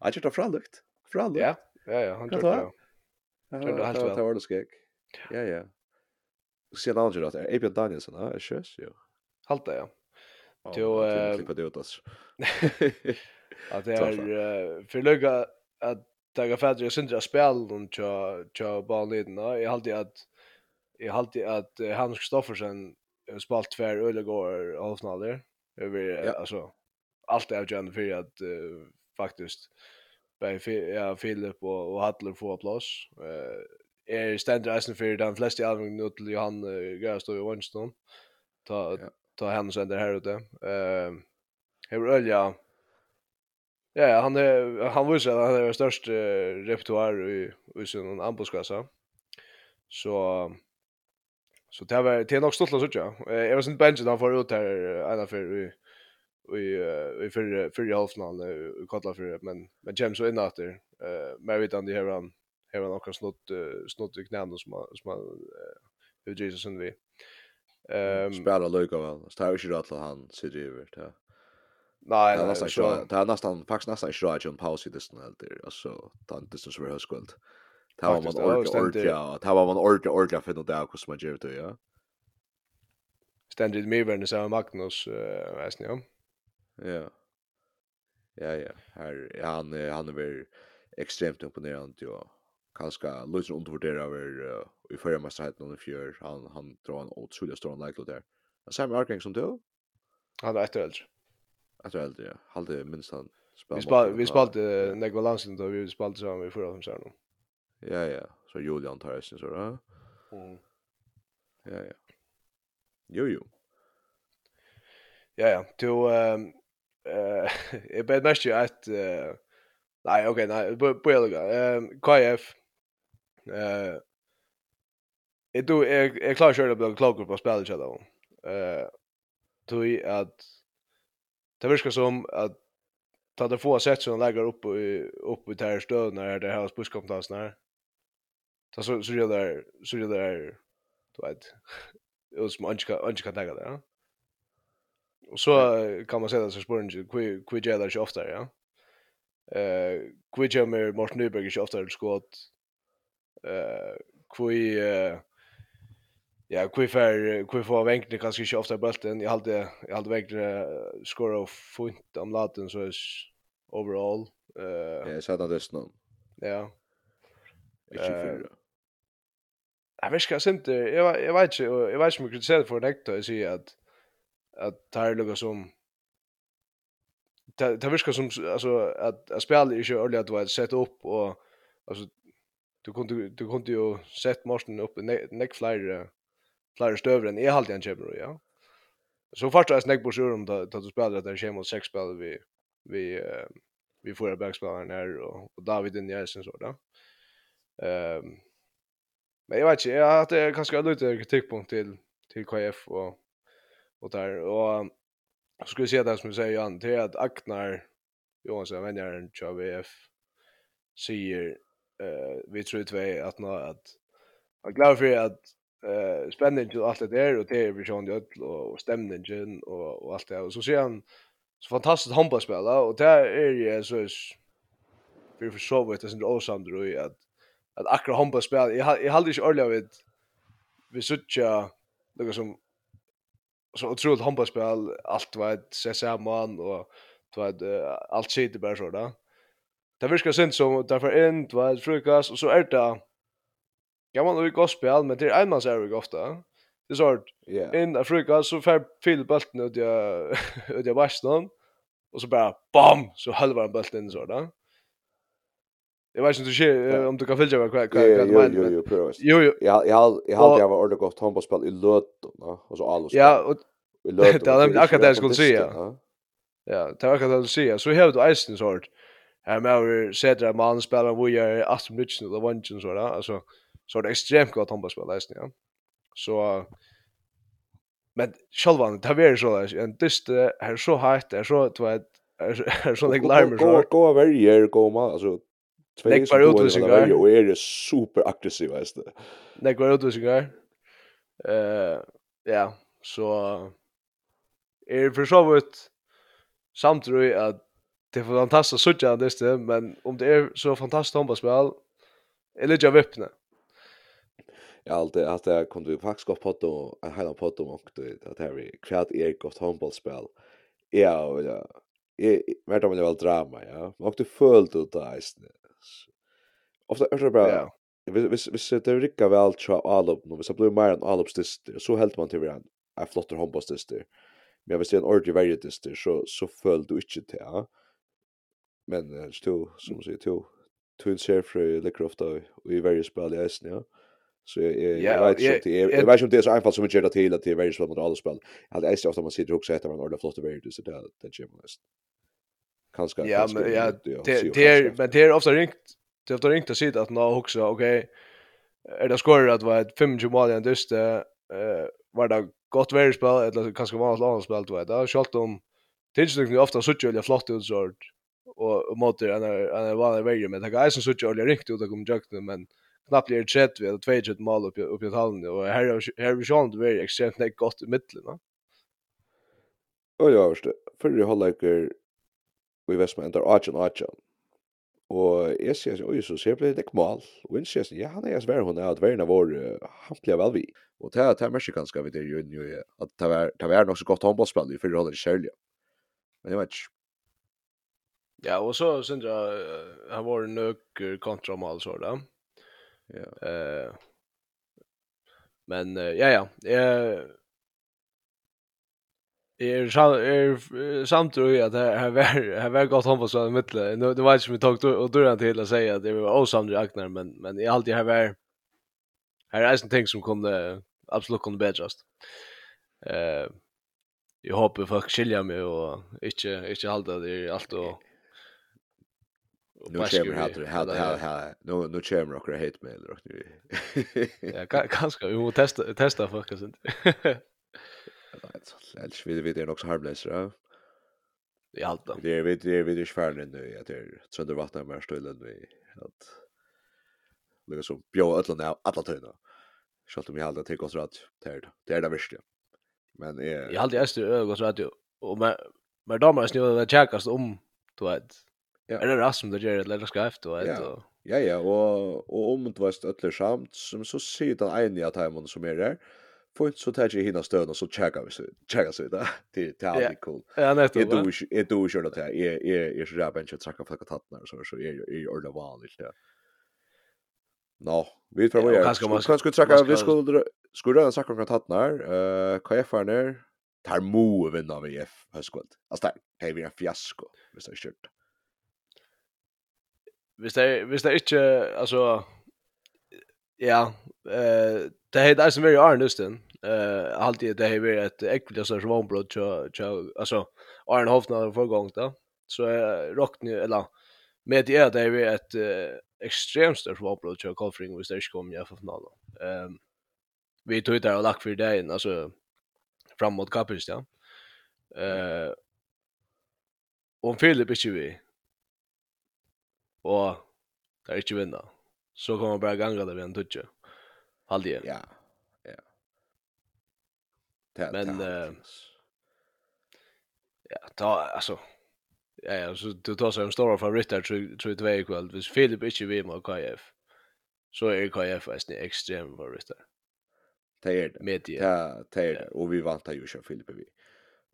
Jag tror det frallukt. Frallukt. Ja, ja, ja, han tror det. Jag tror det helt väl. Det var det skek. Ja, ja. Sen han gjorde det. Eibjörn Danielsson, ja, sjös ju. Halt det, ja. Jo, eh klippa det ut oss. Att det är för lugga att det är färdigt jag syns att tja, den tja tja bara Jag hade att jag hade att Hans Kristoffersen spalt tvär öle går avsnaller över ja. alltså allt är ju för att uh, faktiskt bei ja Philip och och Hattler få plats. Eh är ständer isen för den flesta alving nu till Johan Gäst i Winston. Ta ta han her här ute. Eh hur ölja Ja, han är han visste att han är störst uh, repertoar i i sin ambuskassa. Så så det var det är nog stolt att säga. Jag var sen benchen han får ut här ena för vi vi vi för för i halvfinal nu kalla för men men James så innan efter eh men vet han det här han här han också snott snott i knäna som som hur Jesus vi. Ehm spelar Luka väl. Så tar ju att han sitter över där. Nej, det är nästan så det är nästan faktiskt nästan så att en paus i det snällt där alltså tant det som är höskuld. Det var man orka orka, det var man orka orka för det där hur man gör det ja. Ständigt med vem så Magnus eh vet ni om. Ja. Ja ja, här han han är väl extremt imponerande ju. Kanske Luis undervärderar över i förra matchen i fjör. Han han drar en otroligt stor likelihood där. Samma Arkang som du? Han är ett äldre. Jag tror aldrig, hade minst han spelade. Vi spelade vi spelade Negva Valansen då vi spelade så vi förra som sen. Ja ja, så Julian Tyson så då. Mm. Ja ja. Jo jo. Ja ja, du ehm eh jag bet mest ju att nej okej nej på jag ehm KF eh Jag tror jag är klar att köra på klockor på spelet så där. Eh tror jag att det verkar som att ta det få sätt som lägger upp upp i där stöd när det här busskompetensen när. Så så så det där så det där du vet. Det som anska anska dagar där. Och så kan man säga att så spåren kvi kvi gäller sig ofta, ja. Eh kvi gäller Martin Nyberg sig ofta skott. Eh kvi eh Ja, kvar för kvar för vänkne kanske inte ofta bulten. Jag hade jag hade vänkne score of fint om laten så är overall. Eh Ja, så hade det snön. Ja. Inte för. Jag vet inte inte jag jag vet inte jag vet inte mycket själv för det att säga att att tar lugga som det viskar som alltså att att spela är ju ordentligt att vara sett upp och alltså du kunde du kunde ju sett Martin upp neck flyer flere støver enn jeg alltid han kommer, ja. Så først er jeg snakket på sur om da du spiller at den kommer og seks spiller vi, vi, vi får backspilleren her, og, og David inn i Jensen, så da. Um, men jeg vet ikke, jeg har hatt kanskje en lite kritikkpunkt til, til KF og, og der, og så skulle jeg si det som du sier, Jan, til at Agnar Johansson, vennjeren til VF, sier uh, vi tror två at nå at han glad for at eh spännande och allt det där och det är vision det och, och stämningen och och allt det och så ser han så fantastiskt handbollsspelare och där är ju så vi för så vet det är awesome då att att akra handbollsspel jag jag hade inte ordentligt vid vi söker något som så otroligt handbollsspel allt vad se samman och vad allt sitter bara så där. Det virkar synd som därför en vad frukost och så är det Ja, man har ju gospel, men det är enmans är ofta. Det är såhär, yeah. in fruka så får fyller bulten ut jag, ut jag barsnan, och så bara BAM! Så halvar han bulten in så där. Jag vet inte om du, ser, om du kan följa vad jag menar. Jo, jo, jo, jo, jo. Jag hade jag var ordentligt gott handbollsspel i Löton, och så Alos. Ja, och i Löton. Det var akkurat det jag skulle säga. Ja, det var akkurat det jag skulle säga. Så har du eisen såhär, här med att sätter en man spelar och vi i 18 minuter, eller så där. alltså så var det ekstremt godt håndballspel läsning ja. Så men själva det var så en dyst här så hett är så du vet är så lik larmer så gå varje gå mal alltså två så var utvisningar. så er är det super aggressiv vet du. Det går ut så. Eh ja, så är för så vitt samtidigt att det är fantastiskt att sitta det men om det är så fantastiskt handbollsspel är lite av öppna. Ja, allt det att det kunde vi faktiskt gå på då en hela på då och det att det är kvärt är gott handbollsspel. Ja, ja. Jag vet om det var drama, ja. Och det följde ut där istället. Ofta er det bara Hvis, hvis hvis det rikker vel fra Alup nå, hvis det blir mer enn Alups dyster, så heldt man til hverandre en flottere håndbås dyster. Men hvis det er en ordentlig verre dyster, så, så føler du ikke til, ja. Men uh, to, som sier, to, to en serfrøy ligger ofte i verre spil i eisen, ja. Så jag jag vet inte jag vet inte om det är så enkelt som att göra till att det är väldigt svårt mot alla spel. Alltså är det ofta man sitter också att man ordnar flotta värde så där det gym list. Kanske Ja, men ja, det det men det är ofta ringt det är ofta ringt att se att nå också okej. Är det skorar att vara 25 mål i en eh var det gott värre spel eller kanske vanligt annat spel då. Det har skott om tillslutet ofta så tjäl flott ut så och mot det en en vanlig värre men det är så tjäl riktigt ut att komma jukt men knappt blir 30 eller 22 mål upp upp i hallen och här här vi sjön det är extremt nätt gott i mitten va. Och jag förstår för det håller vi vet man där Archen Archen. Och jag ser oj så ser det ett mål och inte ser ja han är svär hon är att värna vår hampliga väl vi. Och det här det här matchen kanske vi det ju nu att det var det var nog så gott handbollsspel i för det håller själv. Men jag vet Ja, och så syns jag han var nöker kontra mål så där. Ja. Eh men ja ja, eh är är samt tror jag att här var här var gott hoppas att mittle. Nu det var inte som vi tog och dörren till att säga att det var osamd Agnar men men i allt det här var här är en ting som kunde absolut kunde just. Eh jag hoppas folk skiljer mig och inte inte hålla det allt och Nu kommer här till här här här. nu nu kommer och hate mail och nu. Ja, kanske vi måste testa testa fucka sånt. Alltså vi vet det också harmless då. Vi allt då. Det är vi det är vi det svärden nu att det så det vattnar mer ställen vi att lägga så bjå alla när alla tiden. Schalt om vi hade tagit oss rätt där. Det är det värsta. Men är Jag hade just ögon så att ju och men men damer snurrar det checkas om du vet Ja. Är det rast som det gör det lätt skrift och ett Ja ja och och om det var stöttler samt som så ser den eniga timon som är där. Får så tar jag hinna stöd och så checkar vi så checkar så där till till allt cool. Ja nej då. Är du är du kör det här är är är så där bench att tracka för att tattna så så är är ordla vanligt ja. Nå, vi tror vi är. Kan ska tracka vi skulle skulle den saker kan tattna eh KF-arna tar mo vinna vi F höstkvöld. Alltså det är vi en fiasko, visst är det hvis det hvis det ikke altså ja, eh det heter det som är Arnusten. Eh alltid det är ett äckligt så svanbröd så så alltså Arne Hofna för gång då. Så rockn eller med det är det är ett extremt stort svanbröd så Kolfring visst det kommer jag för finalen. Ehm vi tog där och lack för dagen alltså framåt kapelst ja. Eh och Philip är ju og det er ikke vinna. Så kommer man bare ganga det ved en tutje. Halvdige. Ja, ja. Det, Men, det uh, ja, ta, altså, ja, ja, så du tar seg en stor favoritt her, tror jeg tvei i kveld. Hvis Filip ikke vil med KF, så er KF en ekstrem favoritt her. Det er det. Medie. Det, det er det. Og vi vant jo ikke Filip vi.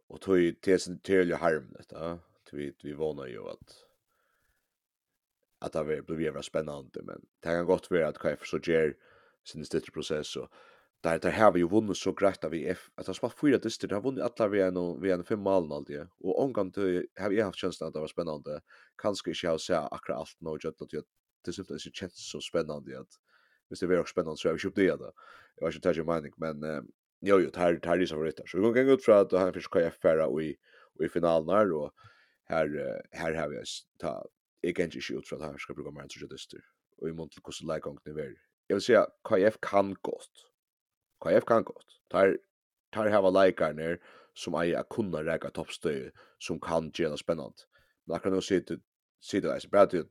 Og tog til sin tydelig harm dette. Vi, vi vånar jo at att det blir blivit jävla spännande men det kan gott vara att KF så ger sin stitch process och där där har vi ju vunnit så grejt av IF att ha sparat fyra det har vunnit alla vi en vi en fem mål alltid och omgång till har jag haft känslan att det var spännande kanske inte jag säga akkurat allt nog jag att det syns det känns så spännande att visst det blir också spännande så jag köpt det då jag har inte tagit mening men jo jo det här det här är så rätt så vi går gå ut för att han fick KF färra och i och i finalen här. och här här har vi ta jeg kan ikke ut fra at her skal bruke mer enn sosialister, og i mån til hvordan leikongene er. Jeg vil si at KF kan godt. KF kan godt. Tar, tar hava leikarne som eier å kunne reka toppstøy som kan gjøre spennant. Men akkurat nå sitter det eisen bare til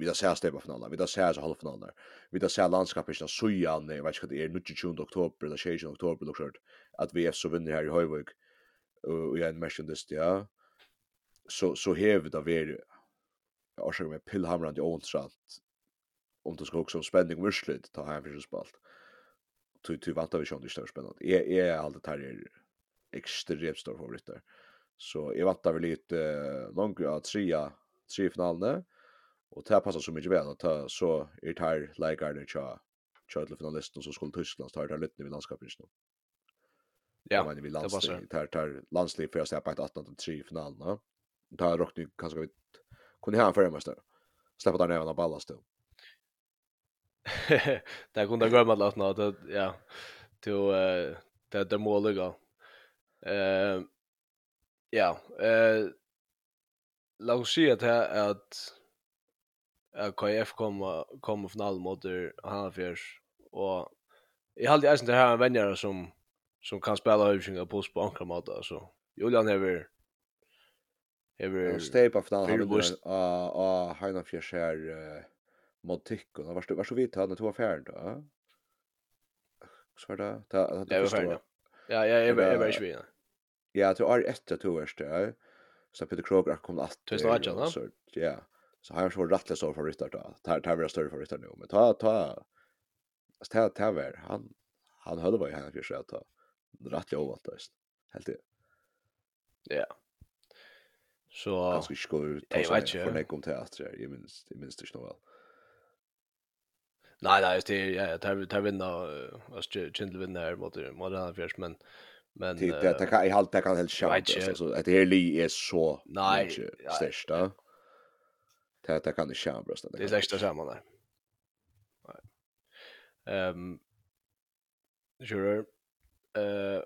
vi da ser stepa finalen, vi da ser så halvfinalen, vi da ser landskapet ikke sujan, jeg vet ikke hva det er, 29. oktober eller 16. oktober, eller klart, at vi er så vinner her i Høyvøk, og jeg er en merskjendist, ja, så, så hever det vært jag har med pillhamrande i åntrant om det ska också om spänning vursligt ta här för spalt. Tu tu vant av sjön det större spännande. Är är alltid här är extremt stor favorit där så jag vant av lite några att trea tre finalerna och det passar så mycket väl att ta så är det här lägger tja tja till finalisten som skulle Tyskland tar det lite med landskapet nu. Ja, men vi Det tar tar landslag för att släppa ett 18 till 3 finalen. Där rockning kanske vi kunde ha en förmästare. Släppa där ner av ballast då. Det kunde gå med att nå ja. Till eh det det målet. Eh ja, eh låt oss se att att att KF kommer kommer final mot Hanfjärs och jag hade ju inte här en vänner som som kan spela hur på på ankra mat alltså. Julian Hever Ever Stape final har a a Hina Fjärs här mot Tick och var var så vitt han två affärer då. Så var det det det var Ja, ja, jag var jag var ju. Ja, till år efter två år där. Så Peter Kroger kom att. Så ja. Så har jag så rätt så för ryttar då. Tar tar vi större för ryttar nu, men ta ta ta ta väl han han höll var ju här för sig att ta rätt jag åt just. Helt det. Ja. Så kanskje ikke går ut för nek om teater, jeg minns, jeg minns det ikke Nej nej det er, ja, det tar det er vinna, altså, Kindle vinna här mot mot den Fjers, men, men... Det, det, det kan, i halt det kan helt kjent, alltså att det her li är så, nej största. Det, det kan det kjent, brøst. Det är størst det där. Nej. Ehm, Kjører, eh,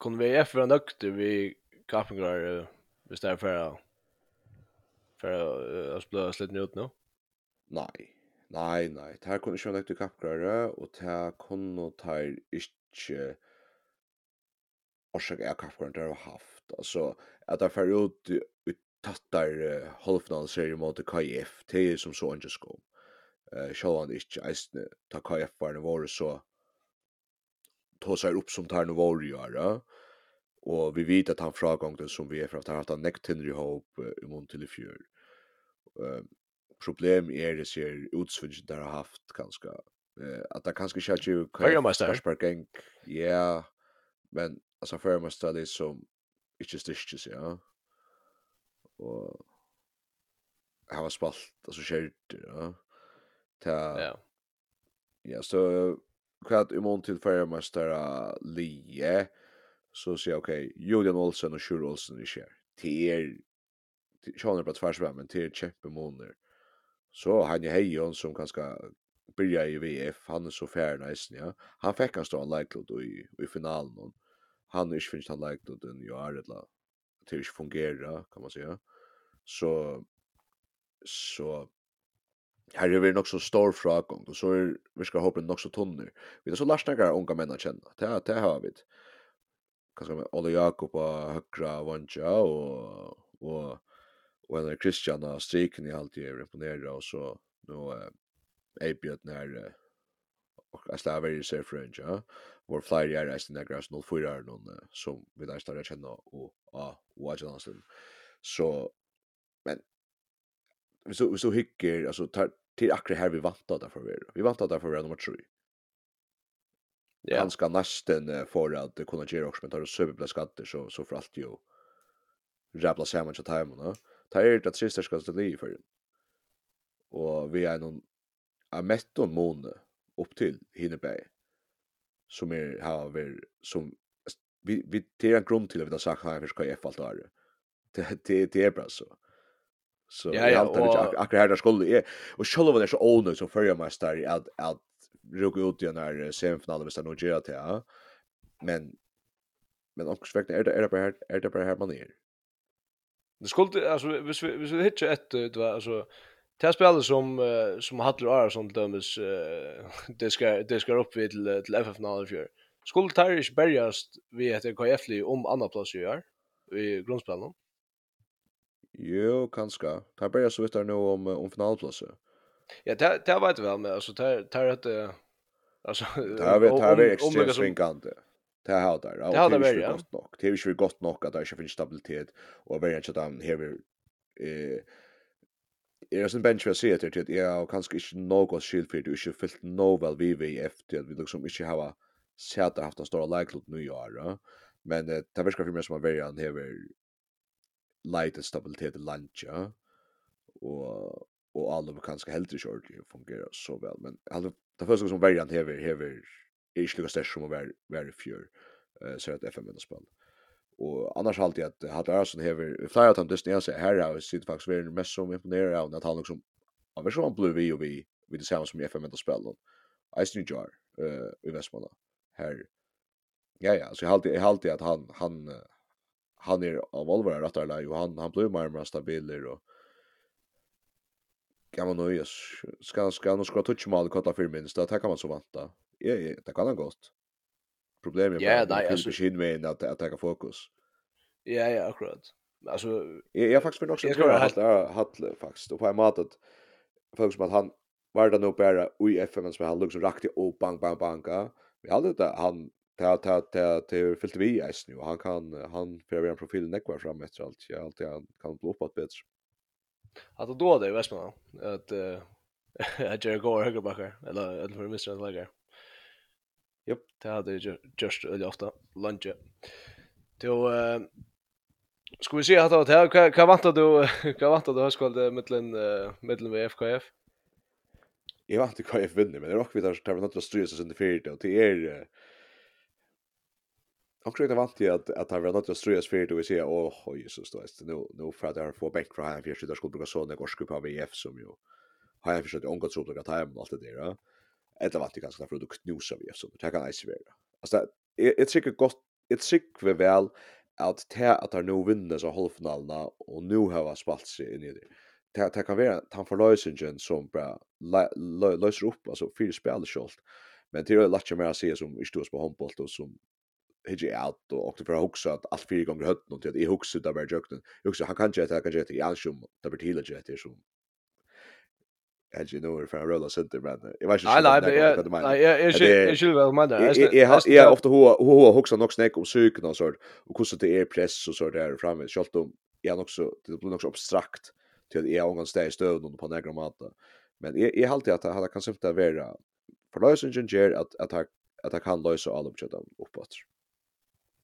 kunne vi gjøre for en økte vi kappingar, Hvis det er for för att spela slätt ut nu. Nej. Nei, nei. Det här kunde inte vara kappgröra og det her kunne ta ikke orsak är kappgröra det har haft. Altså, at det här ut ut tattar uh, halvfinalserie mot KF det er som så ikke inte skom. Eh Självan ikke eisne ta KF var det var så seg opp som tar noe våre gjøre. göra. Og vi vet at han fragångden som vi er fra, at han har hatt han nekt hinder i håp i mån til i fjør. Problem er det ser utsvinnsjen der har haft ganska eh at det kanskje ikke er ikke Førjermeister? Ja, men altså Førjermeister er det som ikke styrkes, ja. Og han var spalt, altså kjørt, ja. Ta, ja. Ja, så kvart i mån til Førjermeister er lige, ja så säger okej, Julian Olsen och Sjur Olsen i kär. Till er, Sean är på tvärsvärmen, men till er kämpemåner. Så han är Hejon som kanske börjar i VF, han är så färre nästan, ja. Han fick en stor då i, i finalen. Han är inte finns han den i Jaredla. Det är inte fungera, kan man säga. Så, så här är vi nog så stor frågång och så är vi ska hoppa nog så tunner. Vi är så lärsta unga män att känna. Det, det har vi kanske med Olle Jakob på högra vanja och och och eller Christian har striken i allt är imponerad och så nu är Björn när och jag står väldigt safe range ja. Vår flyer är nästan där gräs 04 är någon som vi där står känna och ja och Johnson så men så så hickar alltså tar till akkurat här vi vantar därför vi vantar därför nummer 3 Ja. Ganska nästan för att kunna göra också med att söva skatter så så för allt ju. Jävla samman så tajmen då. Ta är det sista ska stå bli för. Och vi är någon a metton måne upp till Hinneberg som är haver som vi vi det är en grund till att vi har sagt här för ska jag allt där. Det det det är bra så. Så ja, ja, jag antar att akkurat här där skulle är och själva det så onödigt som förra mästare att att råka ut i den här semifinalen hvis det nog gör det här. Men men också verkligen är det är det bara här är det bara här man är. Det skulle alltså hvis vi hvis vi hittar ett det var alltså Det spelet som uh, som Hattel Arason dömes uh, det ska det ska upp vid till, till FF-finalen för. Skulle Tarish bergast vi heter KF-li om andra plats gör i grundspelen? Jo, kanske. Tar bergast så vet jag nu om om finalplatsen. Ja, det det vet väl med alltså tar tar att alltså det vet det är extremt svinkande. Det har det. Det har det nog. Det har ju gott nog att det inte finns stabilitet och varje att här här eh är sån bench vi ser det ja och kanske inte något skill för det är ju väl vi vi efter att vi liksom inte har sett att haft en stor likelihood nu ja. Men det verkar för mig som att varje han här light stabilitet i lunch ja. Och och alla kan ska helt inte det fungerar så väl men alltså det första som variant här här är inte lika stark som var var i fjör eh så att FM ändå spel och annars har alltid att hade Arsenal här flera av dessa när så här har sitt faktiskt varit mest som imponerar av att han liksom av är han blue vi och vi vi det samma som i FM ändå spel då Ice New Jar eh i Västmanna här ja ja så jag alltid jag alltid att han han han är av allvar där och han han blir mer mer stabiler och kan man nog ska ska nog ska touch mal kotta för minst att kan man så vanta. Ja, ja, det kan han gott. Problemet är ja, bara att det skin med att att ta fokus. Ja, ja, akkurat. Alltså jag jag faktiskt vill också jag ha hatt faktiskt och på en mat att fokus på att han var det nog bara i FM som han liksom rakt och bang bang banga. Vi hade det han ta ta ta till fyllt vi nu han kan han för en profil näkvar fram efter allt. Jag alltid han kan bli uppåt bättre. Att då det vet man att att jag går höger backar eller eller för missar lager. Japp, det hade ju just öl ofta lunch. Då eh Ska vi se att det här kan vänta du kan vänta du höstkväll mellan mellan VFKF. Jag vant inte KF vinner men det är också vi tar tar något att styra sig under fyrt och det är Och jag vant ju att att han var något att strös för det vi ser åh oh, Jesus då är nu nu för att han får bäck från för första skulle bruka såna gorska på VF som ju har jag försökt ångat så att hem allt det där. Ett av allt det ganska för att knusa VF så det kan ice vara. Alltså det är säkert gott ett sick vi väl att ta att han nu vinner så halvfinalerna och nu har han spalt sig in i det. Det det kan vara han får lösningen som bra löser upp alltså fyra spelare Men det är lätt att mer se som i stor på handboll och som higi out og okkur fyrir hugsa at alt fyrir gongur høtt nú til att i huxa där var jökna. Eg hugsa han kan geta kan geta ja sum blir ber til geta sum. Edge nu er fra Rolla Center men eg veit ikki. Nei nei nei jag eg skil vel men der. Eg Jag eg ofta hur hur huxa nog snakk om søkna og och hur så det är press och så där framme skalt om jag också det blir också abstrakt till att jag ongan stæ i stöd på några mata. Men jag eg alltid att han kan simpelt vara för lösningen ger att att att han kan løysa alle uppåt.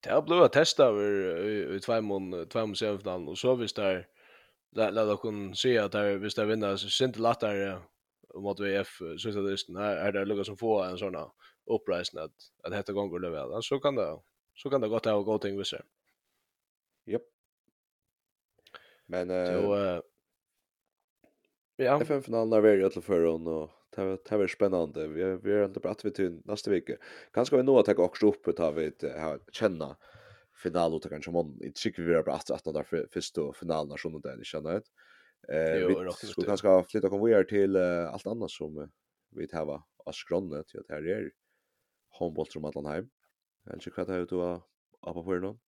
Det har blivit testat över i två mån två mån semifinalen och så visst där där där kan se att där visst där vinner så synd lättare mot VF så så det är är det lugga som får en såna upprisen att att hetta gånger väl så kan det så kan det gott ha gå ting visst. Japp. Men eh uh, Ja. FN finalen där är ju alla förrun och det var det var spännande. Vi vi är inte pratat vi till nästa vecka. Kanske vi nog att ta också upp ta vi här känna final och kanske man inte tycker vi är bra att där första finalen och sånt där det känner jag. Eh vi skulle kanske flytta kom vidare till allt annat som vi tar av skronnet till att här är handboll från Atlanheim. Jag tycker att det är då på för någon.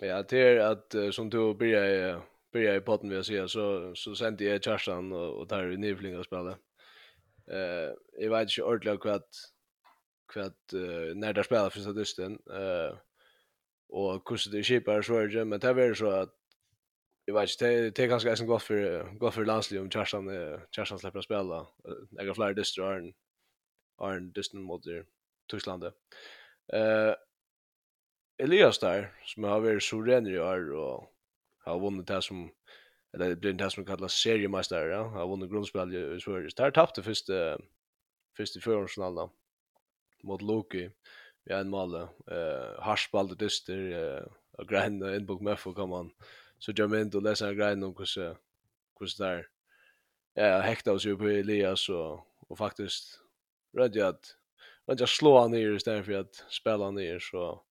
Ja, det är att som du börjar började i potten vi jag säga så så sände jag Kerstan och, och där i Nivling och spela. Eh jag vet inte ordentligt vad vad uh, när där spelar för så dysten eh och hur det skipar så är det men det är så att jag vet inte det det kanske är så gott för gott för landslaget om Kerstan Kerstan släpper att spela har fler dystrar än en dysten mot Tyskland. Eh Elias där som har varit så ren i år och har vunnit det som eller det blir det som kallas seriemästare ja. Har vunnit grundspel i Sverige. Där tappte första första förhållsfinalen mot Loki. Vi har en mål eh harspalde dyster eh och grind en bok med för kommer så jag men då läser jag grind om hur hur där ja hekta oss ju på Elias och och faktiskt rädd att man just slå han ner istället för att spela ner. Så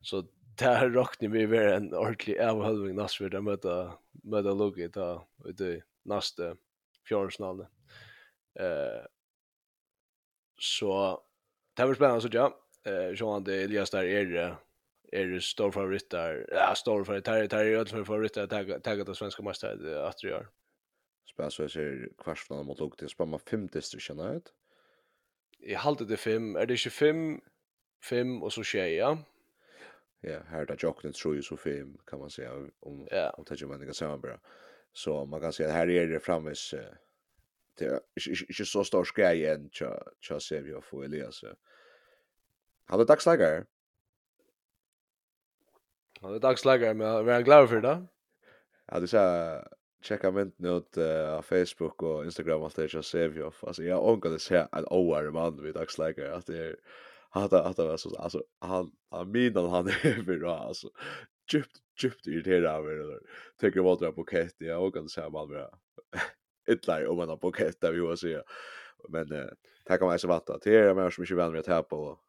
så det här rocknar vi mer en ordentlig avhållning nästa vid att möta, möta Lugi ta ut i nästa fjärnsnallning. Eh, så det var spännande så ja. Eh, Johan det Elias där är det är det stor favorit där. Ja, stor favorit där. Det är ju för favorit att tagga ta det svenska mästaren att det gör. Spänn så är kvartsfinalen mot Lugi. spamma fem distrikt ut. I halvt det fem. Är det 25 fem och så tjeja ja, här där jocken tror ju så fem kan man säga om ja. om tager man det samma bra. Så man kan säga här är det framvis det är inte så stor skräck än tja tja ser vi för Elias. Han är dagslägare. Han är dagslägare men jag är glad för det. Ja, du sa checka mynden ut uh, Facebook och Instagram allt det jag ser vi. Alltså jag ångar det ser en oare man vid dagslägare att det är hata hata var så alltså han han menar han är för då alltså djupt djupt irriterad av det tycker vad det på kett jag och kan säga vad det ett lag om har på kett där vi var så men eh, tack om jag så vattna till er mer som inte vänner att här på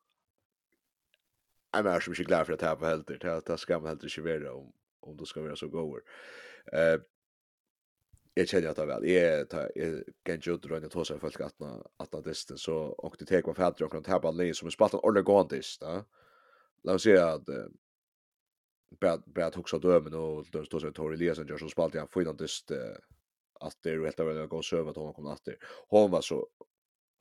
Jag är som inte glad för att här på helt det här ska man helt inte vara om om du ska vara så goer. Eh jag känner att det väl är jag kan ju dra ner tosa folk att att att det. Så och det tar vad fält och något här bara läs som spaltan eller gå inte va låt oss säga att bad bad huxa dömen och då står så Tori Eliasson gör så spalt jag får inte dist att det är helt att gå söva att hon kom natt hon var så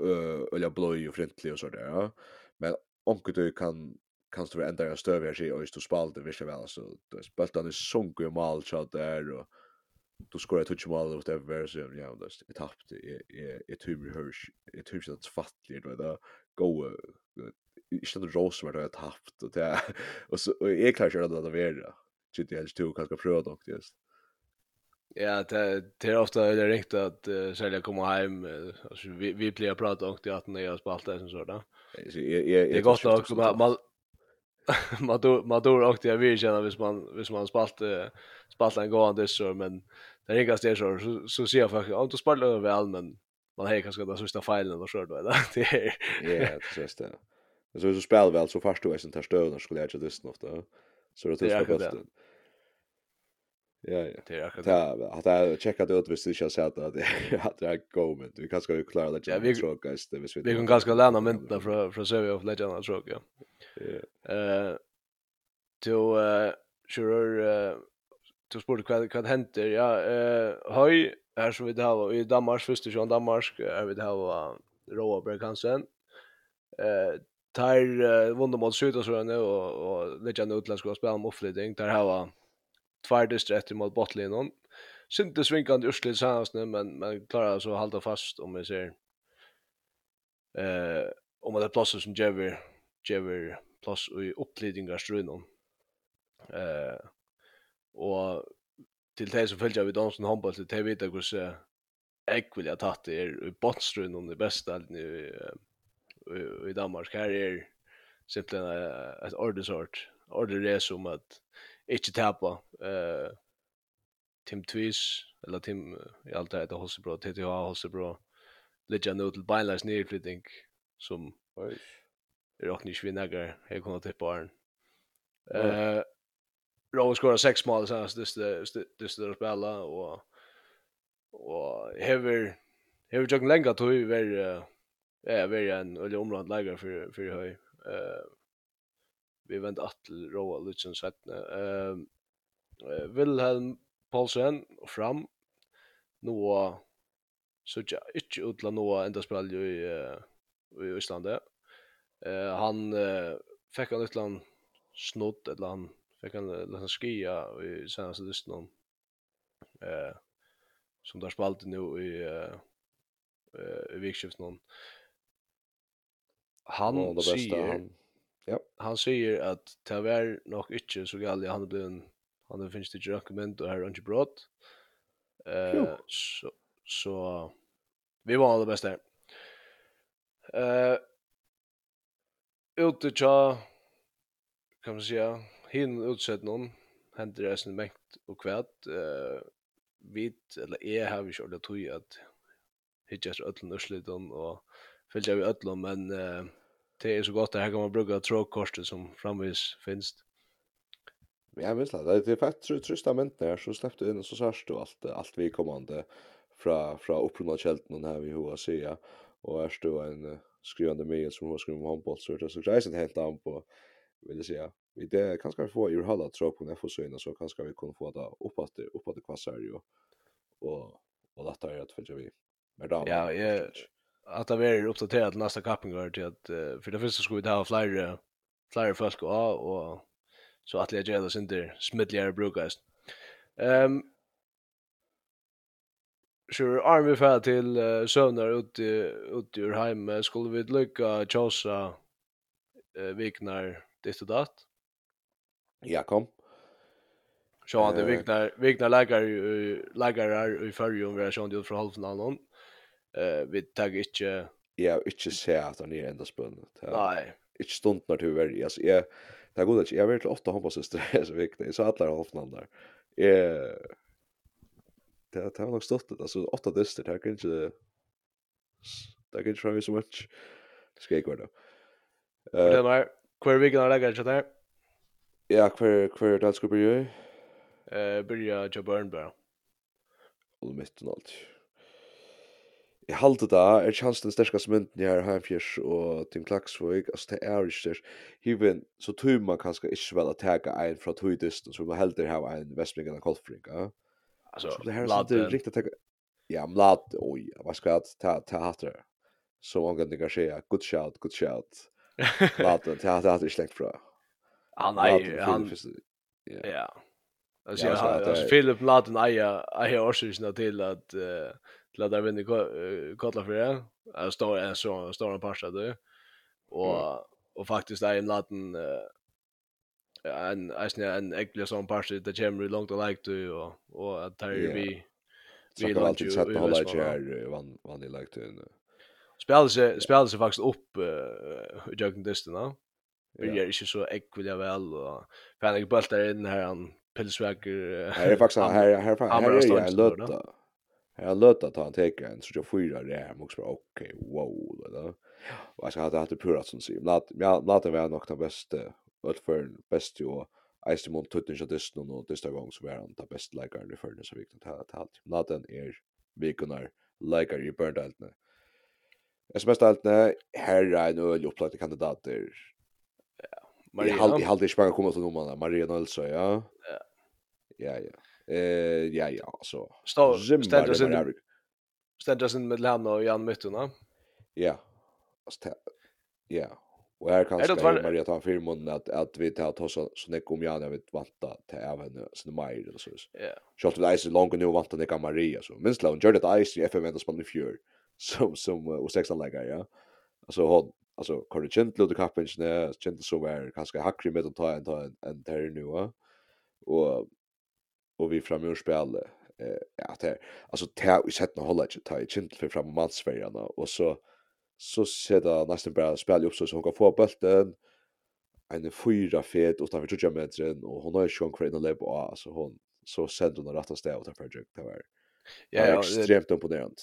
eh eller blöj och frintlig och så där ja. Men onkel du kan kan stå ända jag stöver sig och just spalt det visst väl så bultarna sjunker ju mal så där och då skorar jag touch mål och det whatever så ja då det tappt är är tur hörs är tur så att fattligt då där gå inte det rose vart jag tappt och det och så är klart jag då det vara shit det helst tog kanske pröva dock just. Ja, det det är ofta det är rätt att uh, sälja komma hem alltså vi vi blir prata om det att när jag spalt det så där. Det är gott också man Maduro Maduro åkte jag vill känna vis man vis man spalt spalt en gång så men det är ganska så så ser jag faktiskt du spela väl men man har kanske det sista filen och så då det är ja precis det så så spelar väl så fast du är sånt här när skulle jag inte lyssna ofta så det är så bäst Ja, ja. Det är akkurat. Ja, att jag checkat ut visst det jag sa att det att jag går men vi kanske ska ju klara det. Ja, vi tror guys det visst. Vi kan ganska lära mig från från Serie of Legend tror jag. Eh då kör du spurte vad vad händer? Ja, eh höj här som vi det har, i Danmark första sjön Danmark är vi det har Roa Berghansen. Eh tar vunder mot Syd och så nu och och lägger nu utländska och om offleading där här var två distrikt mot Bottlinon. Synte svinkande urslit senast nu men men klarar så hålla fast om vi ser eh om det plassar som Jever gjever plass i opplidingarstrøynen. Eh, og til det som følger vi dansen håndball, til det vet jeg hvordan jeg vil ha tatt det er i båndstrøynen i bestdelen i, i, i Danmark. Her er simpelthen et ordensort. Ordet er som at ikke tapa eh, Tim Tvis, eller Tim, i alt det heter Hossebro, TTH Hossebro, litt jeg nå til beinleis nedflytting, som Oi är också inte vi nägar. Jag kommer till barn. Eh Rowe skorar sex mål så det det spela och och hever hever jag länge tog vi väl eh väl en eller omland lägger för för höj. Eh vi vänt att till Rowe Lutzen svettne. Ehm Wilhelm Paulsen och fram Noah så jag inte utla Noah ända spel ju i i Island där. Eh han fick han utland snott eller han fick han lite skia i senaste listan. Eh som där spalt nu i eh i vikskift någon. Han oh, det bästa han. Ja. Han säger att det var nog inte så galet han blev en han det finns det ju dokument och här har inte brått. Eh så så vi var det bästa. Eh ute tja, kan man säga, hin utsett någon, händer det sin mäkt och kvärt. Uh, vid, eller är har vi kört det tog att hittas ödlen ursliten och följa vi ödlen, men uh, det är så gott att här kan man bruka tråkkorset som framvis finns. Ja, visst, det är faktiskt trösta mäntor där så släppte in och så särst du allt, allt vi kommande fra fra upprunna kjelten här vi hoa säga och är du en skrivande med som var skrivande om handboll så det så rejsen helt an på vill jag säga vi det kanske få i hålla tro på när få så innan så kanske vi kan få det upp att kvassar ju och och detta är att följa vi med damer ja jag att det är uppdaterat nästa kappingar till att för det första skulle vi ha flera flera folk och och så att lägga det inte smidigare brukas ehm Sjur, arm vi færa til uh, søvnar ute, ute ur heime, skulle vi lykka tjåsa uh, viknar ditt og datt? Ja, kom. Så han det viknar, viknar lägar, lägarar i fyrjun, vi har sjånd ut från halvfinalen. Uh, vi tagg ikkje... Ja, ikkje se at han er enda spønn. Nei. Ikkje stund når du er, altså, jeg, det er god, jeg har vært til åtta håndbassyster, så viknar, jeg sa atler halvfinalen der. Jeg, det det har nog stått det alltså åtta dyster det kan inte det kan inte fram så mycket ska jag gå då. Eh den är kvar vi kan lägga det där. Ja, kvar kvar det ska bli. Eh börja Jaburn bara. Och mitten allt. Jeg halte da, er chans den sterskaste mynden jeg har Heimfjers og Tim Klaksvøk, altså det er ikke der. Hiven, så tog man kanskje ikke vel å tega en fra tog dysten, så man helder hava en Vestbringen av Kolfring, ja? Alltså det här är inte riktigt att ja, lat oj, vad ska jag ta ta hatter. Så hon kan det. Good shout, good shout. Lat det ta det är släkt fra. Han är han ja. Alltså jag har Philip Laden eja eja orsakerna till att till att vinna kolla för det. Jag står en så står en passa då. Och och faktiskt är en Laden en en en äcklig sån part det kommer långt och like du och och att där vi vi har alltid sett på hålla här van van i like du nu spelar sig spelar sig faktiskt upp i jagen distan Vi är inte så äckliga väl och fan jag bultar in här han pilsväger här är faktiskt här här här är jag lötta här är lötta att han teker en så jag fyra det här så bara okej, wow, eller? Och jag ska ha det här till purat som sig. Låt mig ha nog den bästa öll för bäst ju Eisen mot tutten så dist nu och dista gång så var han ta best leikaren i förnes så viktigt att ta allt. Naden er vikunar leikar i Burndeltne. SMS-deltne, her er en öl opplagte kandidater. Ja. Maria. Jag hade inte bara kommit till nummarna. Maria Nølsø, ja. Ja. Ja, ja. Eh, ja, ja, så. Ständras in med Lena och Jan Myttuna. Ja. Alltså, ja. Och här kan ska var... Maria ta firmon att att vi tar ta så så om jag vet vanta till även sin Maja eller så. Ja. Schalt det ice långt nu vanta det Maria så. Minst lång gjorde det ice i FM ändå spann i fjör. Som som och sexan lägga ja. Alltså hon alltså Corey Gentle och Kappen snä Gentle så var kanske hackri med att ta en ta en en där nu va. Och och vi framur spel eh ja det alltså det vi sett nå hålla inte ta Gentle för fram mansfärjarna och så så seta nästan bara spela upp så hon kan få bollen en fyra fet utanför 20 meter och hon har ju sjön kvar inne på alltså hon så sent hon rätta stället utanför jag det var ja ja, ekstremt det, extremt imponerande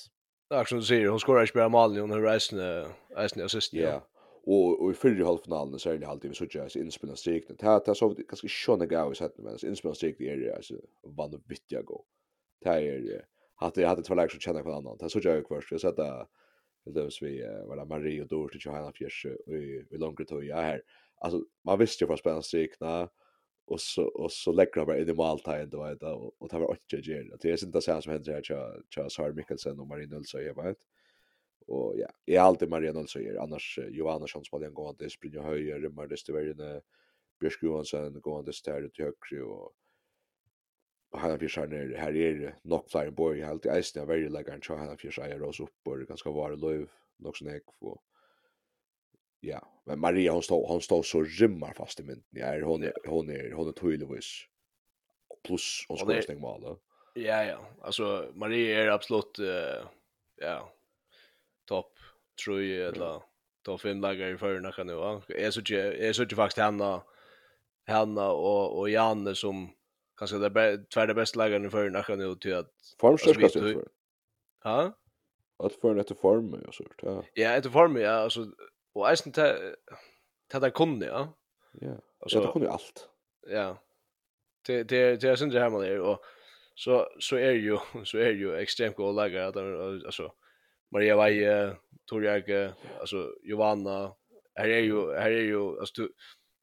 där som du säger hon skorar ju bara mål hon har resten resten assist ja. Och och i förra halvfinalen så är det alltid vi så just inspelna streak det här det så ganska sköna gå i sätt men inspelna streak det är det, alltså vann vittiga gå det är att det hade två lägen som känner på annan det så jag kvar så att Det där vi var där Marie och Dorte och Johanna Fjärs i i långt tog jag här alltså man visste ju för spänna strikna och så och så lägger han bara in i måltiden då vet och och det var inte ger det är inte så här som händer här tja tja Sar Mikkelsen och Marie Nilsson jag vet och ja är alltid Marie Nilsson är annars Johan Andersson spelar en gång att springa höjer men det står Johansson går att ställa till högre och han fyrir han er her er nok flyr en boy helt i eisen er very like Hanna han fyrir oss opp og ganske var løv nok snek og ja men Maria hon står hon står så rymmar fast i mynden ja er hon er hon er hon er tydligvis plus hon skorar stäng mål då ja ja. Alltså Maria är absolut uh, ja topp tror jag eller topp fem lagar i förna kan nu va? Är så är så faktiskt Hanna Hanna och och Janne som kanske det är två bästa lagarna i en akkurat nu till att Formstörskast formstörkast för. Ja. Att för ett form och så ja. Ja, ett form ja, alltså och eisen inte... ta där kunde ja. Ja. Alltså det kunde ju allt. Ja. Det det det är synd det här med och så så är ju så är ju extremt goda lagar att alltså Maria Vaje, Torjag, alltså Johanna, här är ju här är ju alltså du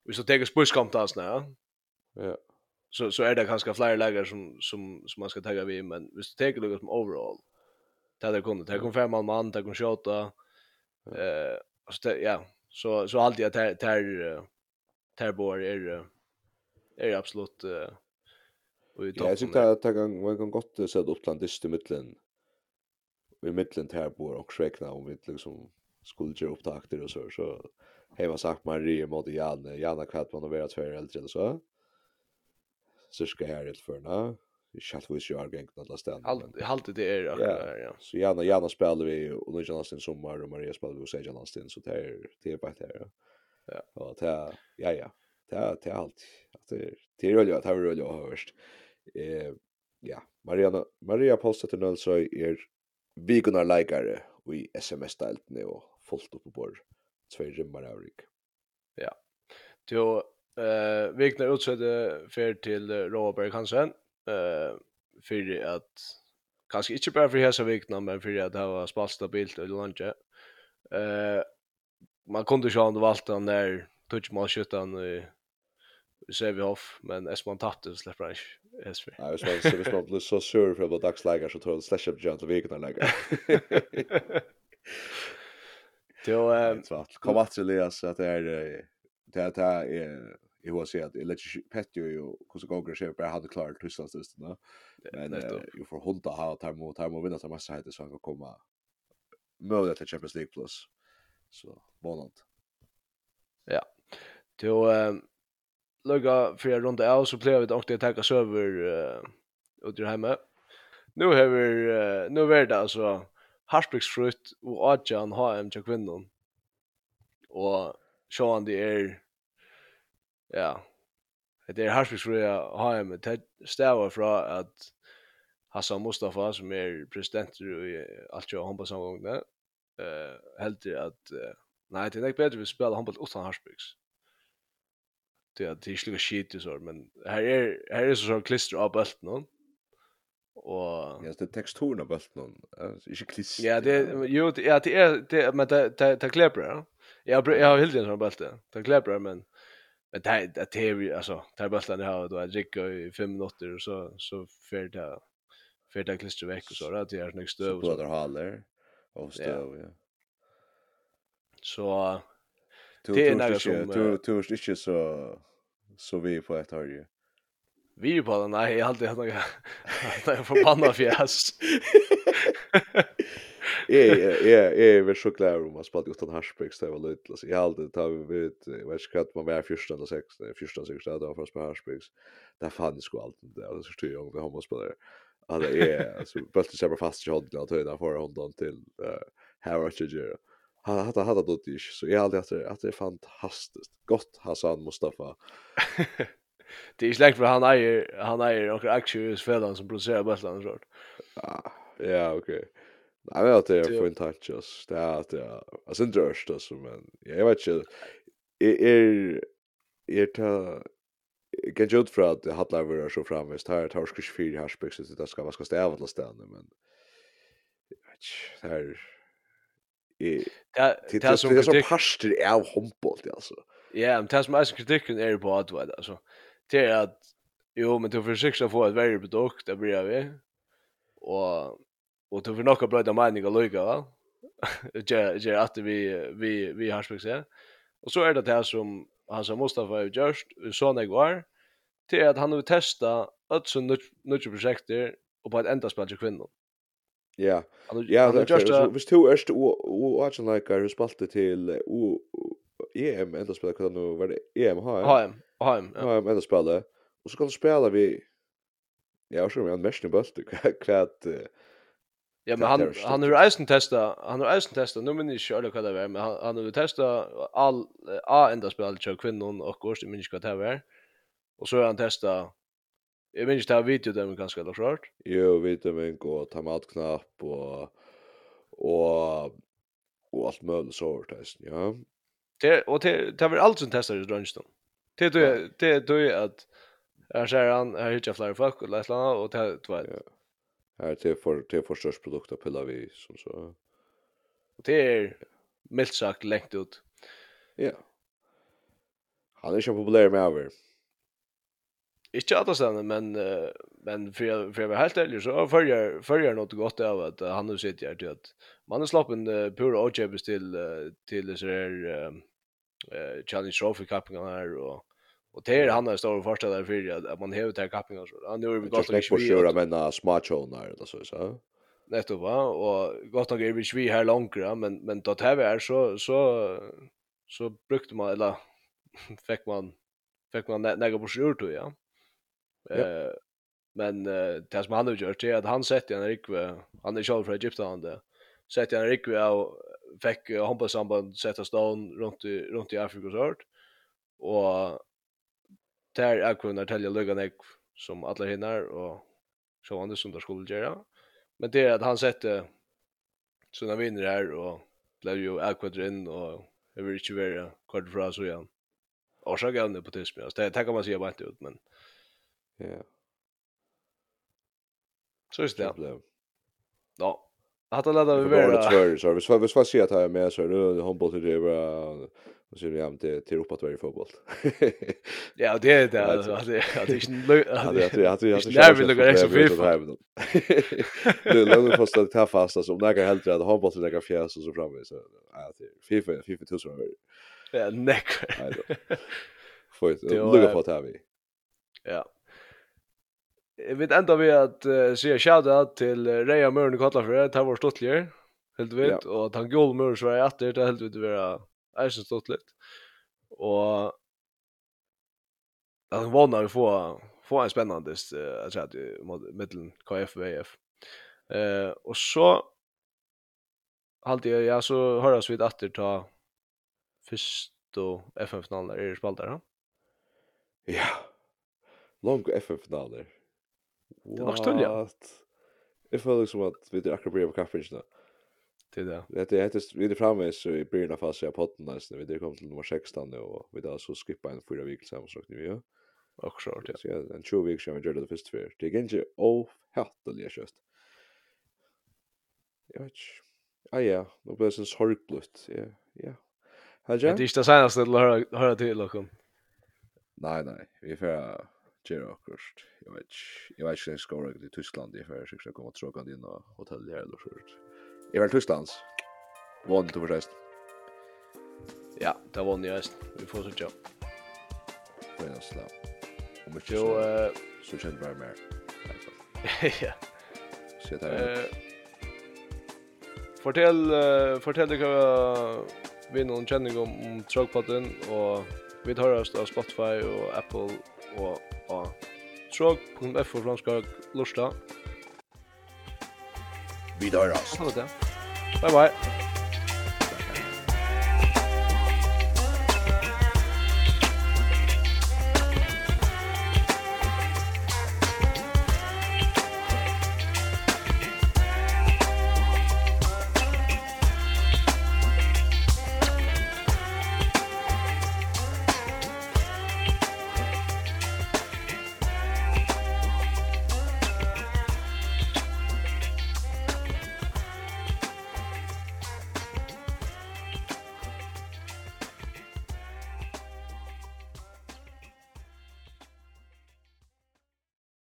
vi så tar spurskamt alltså, ja. Ja så så är det ganska flera läger som som som man ska tagga vid men visst tar det som overall där det kommer det kommer fem man man det kommer skjuta eh alltså ja så så alltid att tar tar där bor är är absolut eh och Ja, jag tycker att det kan man kan gott se upp dyst i mitten. I mitten här bor och skräckna om vi liksom skulle göra upptakter och så så hej vad sagt Marie mot Janne Janne kvart man har varit för äldre eller så cirka här helt förna. Vi ska få se jag gäng på alla ställen. Allt det är ja. ja. Så gärna gärna spelar vi och nu Jonas i sommar och Maria spelar vi och Sejan Austin så det är det är bara det här. Ja. Ja, det ja ja. Det det allt. Att det det är att det är ju. Eh ja, Maria Maria postar till Nölsøy är vi likare och i SMS-ställt nu och fullt upp på bord. Två rimmar avrik. Ja. Då Eh, Vikna utsette fer til Robert Hansen. Eh, för att kanske inte bara för hesa vikna, men för att det var spalt stabilt och lunch. Eh man kunde ju ändå valt den där touch mål skjutan i Sevehof men Esman tappade släpper han inte. SV. Nej, så så hvis man blir så sur för att dagsleger, så tror jag slash up jant vikene lägger. Då eh kom att Elias att det är det här är jag vill säga att jag lägger inte pett ju hur så går det bara hade klarat Tyskland just nu. Men ju får hålla ha ta mot ta mot vinna så massa heter så han kan komma möjligt till Champions League plus. Så bonant. Ja. Då lugga för runt av så blev vi också att ta oss över ut ur hemma. Nu har vi nu är det alltså Harsbruksfrutt och Adjan HM till kvinnan. Och Sean det är ja, det er harsvis for jeg har med stavar fra at Hassan Mustafa, som er president i Altjø og håndballsamgångene, eh heldig at, Eh, nei, det är inte bedre vi spiller handboll utan Harsbyggs. Det er det slik skit i så men her er, her er så så klister av bølt noen. Og... Ja, det er teksturen av bølt noen, ikke klister. Ja, det, jo, det, ja, det er, det, men det, det, det, det kleber, ja. Jeg, har helt en sånn bølt, det kleber, men men det är det är alltså tar bara stanna här då jag gick i 5 minuter och så så för det för det klister veck och så där det är snyggt stöv och så där haller och stöv ja så det är något som du du är inte så så vi på ett hörje vi på den nej jag har alltid haft några förbannade fjäs jag jag jag är väl så klar om att spela utan Hashberg det var lite alltså jag alltid tar vi vet vad ska man vara 14 eller 16 första sista då för på spela där fanns ju allt det alltså styr jag vi har måste spela alltså är alltså bäst att köra fast jag hade att höra för honom till här och göra han hade hade då det så jag alltid att att det är fantastiskt gott Hassan Mustafa Det är släkt för han äger han äger några aktier i som producerar sånt. Ja, Ja, okej. Jag vet att det är för en touch oss. Det är att jag... Alltså inte rörst alltså men jag vet inte. är är ta... Kan ju ut för att Hattlar var så framvist. Här tar skurs fyra här så det ska vara ska stäva alla ställen, men... Jag vet inte. Här... Är. Det är som pastor av håndbolt, alltså. Ja, men det som är kritiken är på att, alltså. Det är att... Jo, men du försöker få ett värre produkt, det blir vi. Och Och då vill nog ha bröda mening och lycka va. Jag att vi vi vi har språk så. Och så är det det här som han som Mustafa har gjort så när går till att han har testat att så nytt projekt och på ett enda spel till kvinnor. Ja. Ja, det är just visst två erste och och like har spalt till o EM enda spel kan nu vara EM har. HM, HM. HM enda spel. Och så kan spela vi Ja, så men mest i bult kvat Ja, men han han har eisen testa, han har eisen testa, nu men ikke alle vad det var, men han han har testa all a enda spel till kvinnan och går men ikke hva det var. Och så har han testa Jag minns det her video man ganske eller klart. Jo, vitamin och tomatknapp och och och allt möjligt så testen, ja. Det och det det var allt som testar i drunchen. Det det det det att Jeg ser han, jeg hittar flera folk och lett landa, det var här till för till förstörsprodukt att pilla vi som så. Och det är milt sagt längt ut. Ja. Han är ju populär med över. Inte att stanna men uh, men för för jag var helt ärlig så följer följer något gott av att uh, han nu sitter här till att man har slappen uh, pura OJ till uh, till så här uh, uh, challenge trophy cupen här och Och det är han där står första där för att man häver till och så. Han gjorde vi gott och vi köra med smart smartphonear eller så så. Netto va och gott och vi vi här långt men men då det är så så så brukte man eller fick man fick man några på sjur då ja. Eh men det som han har gjort är att han sätter en rikve han är själv från Egypten han där. Sätter en rikve och fick han på samband sätta stan runt i runt i Afrika så hårt. Och där är kunna tälja lugan som alla hinner och så han det som där skulle göra. Men det är att han sätter såna vinner här och blev ju akkurat inn, och jag vill inte vara kort fra så igen. Och så går det på tills med. Det kan man säga bara inte ut men ja. Så är det. Det Ja. Att alla där vi var. Så vi så hvis vi ska se att jag med så är det handboll det var Och så är det jämt till Europa att i fotboll. Ja, det är det. Alltså, att det är inte... Ja, det är att jag har så kärlek. Det är väl extra fyrfall. Det är lönligt fast att ta fast. Alltså, om näkar hellre att ha bort till näkar fjärs och så framme. Så, ja, det är fyrfall. Fyrfall tusen över. Ja, neck Nej då. Får inte. Lugga på att här vi. Ja. Jag vet ändå vi att säga shoutout till Reja Mörn och Kotlafrö. Det här var stortligare. Helt vet, Och att han gol Mörn är efter. Det helt vet att vara är så stort lätt. Och att vånar få få en spännande att säga att mellan KF och VF. Uh, och så hade jag ja så hörs vi åter ta första FN-finalen är det spalt där. Ja. Lång FN-finaler. Det var stort. Jag føler liksom at vi er akkurat bryr på kaffeyrkene till det. Det är det vi är framme så i början av fasta podden nästan vi det kom till nummer 16 nu och vi då så skippa en fyra veckor samma sak nu ja. Och så ja. Så en 20 veckor som vi gjorde det först för. Det är inte oh hatteliga köst. Jag vet. Ah ja, nu blir det en sorgblött. Ja, ja. Hade jag? Det är inte det senaste att höra, höra till lokum. Nej, nej. Vi får göra akkurat. Jag vet inte. Jag vet inte hur jag ska vara i Tyskland. Jag får försöka komma tråkande in och hotell här eller sånt. Jeg var i Tysklands. Vanlig du forreist. Ja, det var vanlig reist. Vi får så tja. Det er nesten da. Om ikke så, så kjent bare mer. Ja. Så jeg tar det. Fortell, uh, fortell deg hva vi noen kjenning om, om Trogpodden, og vi tar oss av Spotify og Apple og, og Trog.fo franskag lorstad. Vi døras. Ha det. Bye bye.